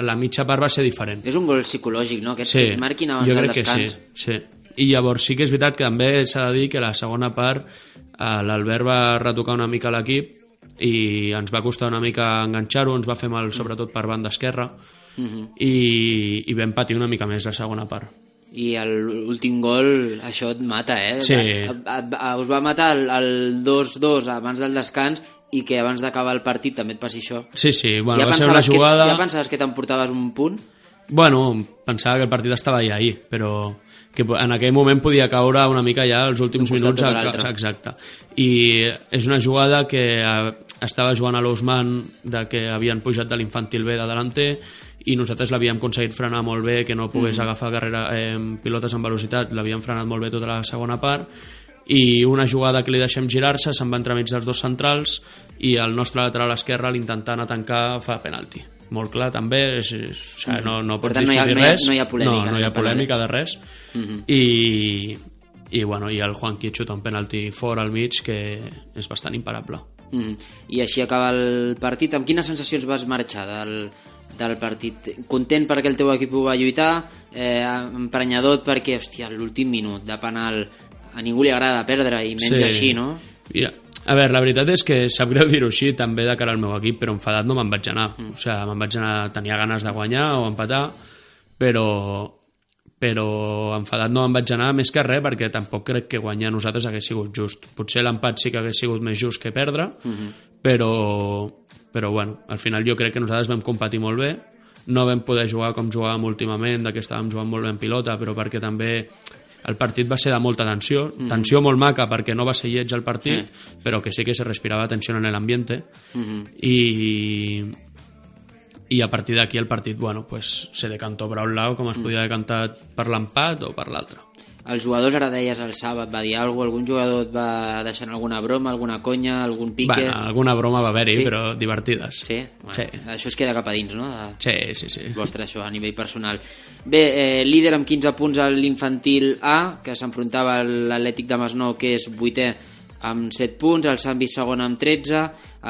la mitja part va ser diferent És un gol psicològic, no? Aquest sí, que et marquin abans jo del crec que sí, sí. i llavors sí que és veritat que també s'ha de dir que la segona part eh, l'Albert va retocar una mica l'equip i ens va costar una mica enganxar-ho, ens va fer mal sobretot per banda esquerra Mhm. i, i vam patir una mica més la segona part. I l'últim gol, això et mata, eh? Sí. A, a, a, us va matar el, el 2-2 abans del descans i que abans d'acabar el partit també et passi això. Sí, sí, bueno, va ser una jugada... Que, ja pensaves que t'emportaves un punt? Bueno, pensava que el partit estava ja ahí, però que en aquell moment podia caure una mica ja els últims minuts. a-. Exacte. I és una jugada que eh, estava jugant a l'Osman de que havien pujat de l'infantil B de delanter i nosaltres l'havíem aconseguit frenar molt bé, que no pogués Mhm. agafar carrera, eh, pilotes en velocitat, l'havíem frenat molt bé tota la segona part i una jugada que li deixem girar-se, se'n va entremig dels dos centrals i el nostre lateral esquerre l'intentant a tancar fa penalti. Molt clar també, és, és, o sigui, no, no pots no hi ha- discutir no hi ha- res. no hi ha polèmica No, no hi ha polèmica de res. Mhm. I, i, bueno, i el Juanqui xuta un penalti fora al mig que és bastant imparable. Mm. I així acaba el partit. Amb quines sensacions vas marxar del, del partit? Content perquè el teu equip ho va lluitar, eh, emprenyador perquè, hòstia, l'últim minut de penal a ningú li agrada perdre i menys Sí. així, no? Mira, a veure, la veritat és que sap greu dir-ho així també de cara al meu equip, però enfadat no me'n vaig anar. Mm. O sigui, me'n vaig anar, tenia ganes de guanyar o empatar, però però enfadat no me'n vaig anar més que res perquè tampoc crec que guanyar nosaltres hagués sigut just. Potser l'empat sí que hagués sigut més just que perdre, Mhm. però, però bueno, al final jo crec que nosaltres vam competir molt bé, no vam poder jugar com jugàvem últimament, de que estàvem jugant molt bé en pilota, però perquè també el partit va ser de molta tensió, Mhm. tensió molt maca perquè no va ser lleig el partit, Sí. però que sí que se respirava tensió en l'ambiente Mhm. i i a partir d'aquí el partit bueno, pues, se decantó per un lado com es podia decantar per l'empat o per l'altre Els jugadors, ara deies el sàbat, va dir alguna cosa, algun jugador et va deixant alguna broma, alguna conya, algun pique... bueno, alguna broma va haver-hi Sí? però divertides Sí? Bueno, Sí. Això es queda cap a dins, no? De... sí, sí, sí. vostre això a nivell personal. Bé, eh, líder amb 15 punts a l'infantil A, que s'enfrontava a l'Atlètic de Masnou, que és vuitè amb 7 punts, el Sant Vist segon amb 13,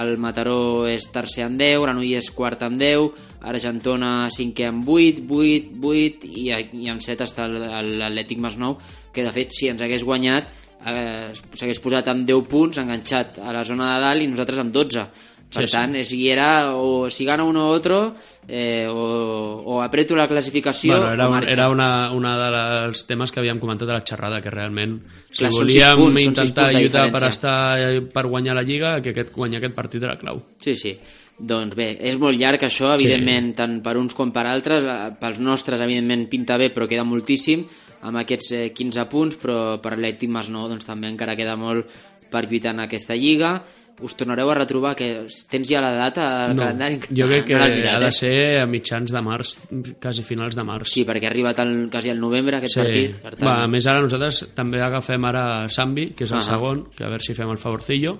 el Mataró és tercer amb 10, Granollers quart amb 10, Argentona cinquè amb 8, 8, 8 i, i amb 7 està l'Atlètic Masnou, que de fet si ens hagués guanyat eh, s'hagués posat amb 10 punts enganxat a la zona de dalt i nosaltres amb 12 per Sí, sí. tant, si era o si gana uno u otro eh, o, o apreto la classificació Bueno, era, o un, marxa. era una, una dels temes que havíem comentat a la xerrada, que realment si Clar, volíem punts, intentar lluitar per, estar, per guanyar la Lliga, que aquest, guanyar aquest partit era clau. Sí, sí. Doncs bé, és molt llarg això, evidentment, tant per uns com per altres. Eh, Pels nostres, evidentment, pinta bé, però queda moltíssim, amb aquests eh, 15 punts, però per l'Atlètic Masnou doncs, també encara queda molt per lluitar en aquesta Lliga. Us tornareu a retrobar, que tens ja la data al No, calendari? jo crec que No l'has mirat, ha de eh? ser a mitjans de març, quasi finals de març. Sí, perquè ha arribat el, quasi al novembre aquest Sí. partit. Per tant, Va, a més, ara nosaltres també agafem ara Sambi, que és el Ahà. segon, que a veure si fem el favorcillo.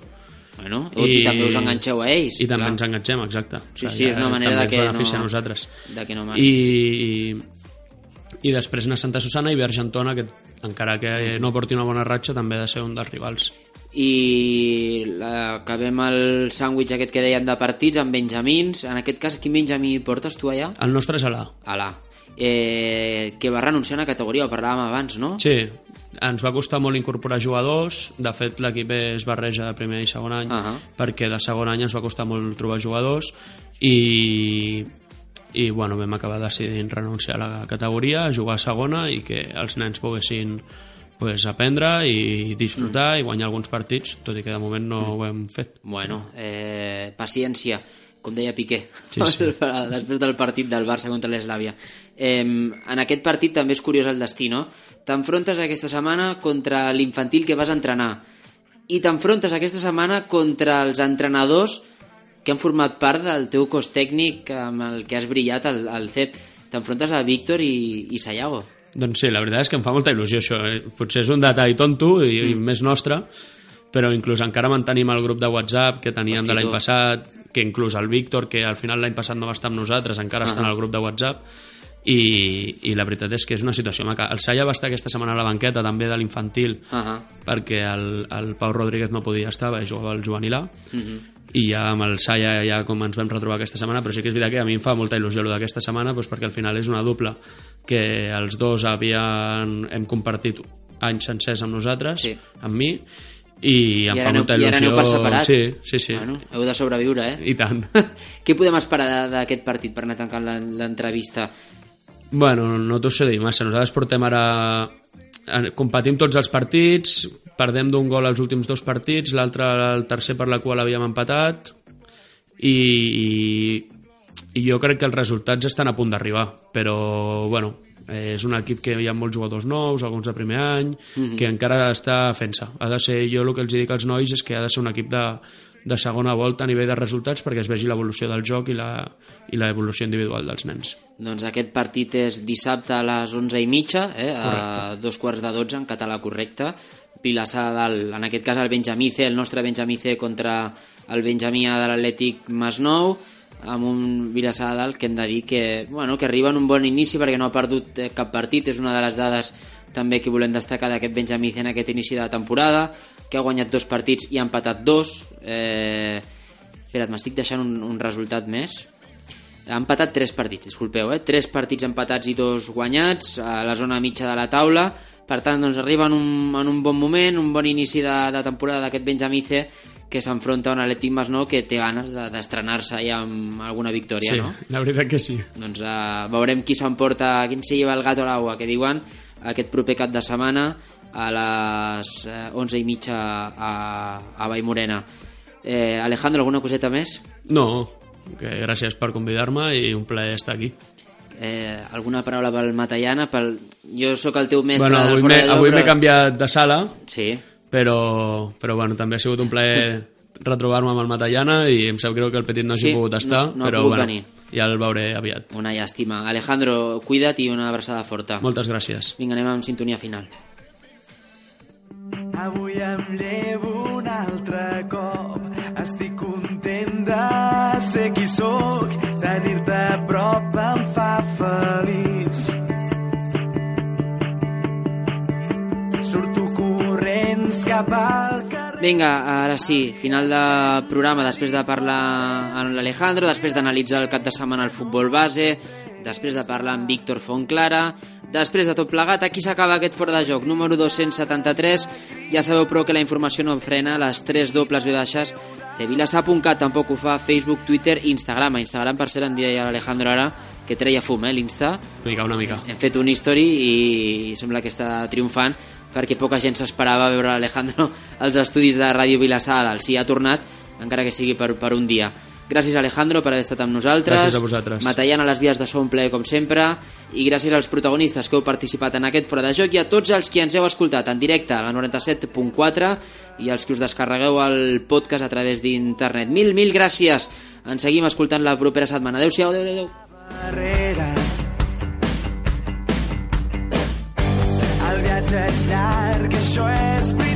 Bueno, i també us enganxeu a ells, I també clar. ens enganxem, exacte. Sí, sí, és una manera també de que no- a nosaltres. de que no marxi. I, i després anar a Santa Susana i ve Argentona, que encara que no porti una bona ratxa, també ha de ser un dels rivals. I acabem el sàndwich aquest que dèiem de partits amb benjamins en aquest cas quin benjamí portes tu allà? El nostre és a l'A. a l'A eh, que va renunciar a una categoria, ho parlàvem abans, no? Sí, ens va costar molt incorporar jugadors, de fet l'equip es barreja de primer i segon any, Ahà. perquè de segon any ens va costar molt trobar jugadors i, i bueno, vam acabar decidint renunciar a la categoria, jugar a segona i que els nens poguessin pues, aprendre i disfrutar mm. i guanyar alguns partits, tot i que de moment no mm. ho hem fet. Bueno, eh, paciència, com deia Piqué, Sí, sí. després del partit del Barça contra l'Eslàvia. Eh, en aquest partit també és curiós el destí, no? T'enfrontes aquesta setmana contra l'infantil que vas entrenar i t'enfrontes aquesta setmana contra els entrenadors que han format part del teu cos tècnic amb el que has brillat al, al CEP. T'enfrontes a Víctor i, i Sayago. Doncs sí, la veritat és que em fa molta il·lusió això. eh? Potser és un detall tonto i, mm. i més nostre, però inclús encara mantenim el grup de WhatsApp que teníem Hosti, de l'any passat, que inclús el Víctor, que al final l'any passat no va estar amb nosaltres, encara està en el grup de WhatsApp, i, i la veritat és que és una situació maca. El Salla va estar aquesta setmana a la banqueta també de l'infantil, Ahà. perquè el, el Pau Rodríguez no podia estar, va jugar al juvenil A, Mhm. i ja amb el Salla ja com ens vam retrobar aquesta setmana però sí que és veritat que a mi em fa molta il·lusió el d'aquesta setmana doncs perquè al final és una dupla que els dos havien, hem compartit anys sencers amb nosaltres Sí. amb mi i em I fa molta i ara il·lusió aneu per separat. sí, sí, sí. Bueno, heu de sobreviure, eh? i tant Què podem esperar d'aquest partit per anar tancant l'entrevista? Bueno, no t'ho sé dir massa. Nosaltres portem ara... eh, Competim tots els partits, perdem d'un gol els últims dos partits, l'altre el tercer per la qual havíem empatat, i, i, jo crec que els resultats estan a punt d'arribar, però, bueno, és un equip que hi ha molts jugadors nous, alguns de primer any, Mhm. que encara està fent-se. Ha de ser, jo el que els dic als nois és que ha de ser un equip de, de segona volta a nivell de resultats perquè es vegi l'evolució del joc i l'evolució individual dels nens. Doncs aquest partit és dissabte a les 11 i mitja, eh, a Correcte. dos quarts de 12 en català correcte. Vilassar de Dalt, en aquest cas el Benjamí C, el nostre Benjamí C contra el Benjamí A de l'Atlètic Masnou, amb un Vilassar Dalt que hem de dir que, bueno, que arriba en un bon inici perquè no ha perdut eh, cap partit, és una de les dades també que volem destacar d'aquest Benjamí C en aquest inici de la temporada, que ha guanyat dos partits i ha empatat dos. Eh... Espera't, m'estic deixant un, un resultat més. Ha empatat tres partits, disculpeu, eh? Tres partits empatats i dos guanyats a la zona mitja de la taula. Per tant, doncs arriba en un, en un bon moment, un bon inici de, de temporada d'aquest Benjamí C que s'enfronta a un Atlètic Masnou que té ganes de- d'estrenar-se ja amb alguna victòria, sí, no? la veritat que sí. Doncs uh, veurem qui s'emporta, quin se lleva el gato a l'aigua, que diuen, aquest proper cap de setmana a les eh, 11 i mitja a, a Vallmorena. Eh, Alejandro, alguna coseta més? No, que gràcies per convidar-me i un plaer estar aquí. Eh, alguna paraula pel Matallana? Pel... Jo sóc el teu mestre bueno, avui m'he però- canviat de sala, Sí. però, però bueno, també ha sigut un plaer retrobar-me amb el Matallana i em sap greu que el petit no hagi Sí, pogut estar, no- no però bueno, venir. ja el veuré aviat. Una llàstima. Alejandro, cuida't i una abraçada forta. Moltes gràcies. Vinga, anem amb sintonia final. Em llevo un altre cop. Estic content de ser qui sóc. Tenir-te a prop em fa feliç. Surto corrents cap al carrer. Vinga, ara sí, final de programa, després de parlar amb l'Alejandro, després d'analitzar el cap de setmana el futbol base, després de parlar amb Víctor Fontclara, després de tot plegat, aquí s'acaba aquest fora de joc, número 273, ja sabeu però que la informació no frena, les 3 dobles ve baixes, cevilasa.cat tampoc ho fa, Facebook, Twitter i Instagram. A Instagram, per ser, en dia l'Alejandro ara, que treia fum, eh, l'Insta. Una mica, una mica. Hem fet un history i sembla que està triomfant perquè poca gent s'esperava veure l'Alejandro als estudis de Ràdio Vilassar. Sí, ha tornat, encara que sigui per, per un dia. Gràcies, Alejandro, per haver estat amb nosaltres. Gràcies a vosaltres. Matallant a les vies de so un plaer, com sempre. I gràcies als protagonistes que heu participat en aquest Fora de Joc i a tots els que ens heu escoltat en directe a la 97.4 i els que us descarregueu el podcast a través d'internet. Mil, mil gràcies. Ens seguim escoltant la propera setmana. Adéu-siau, adéu, adéu. barreres. que yo es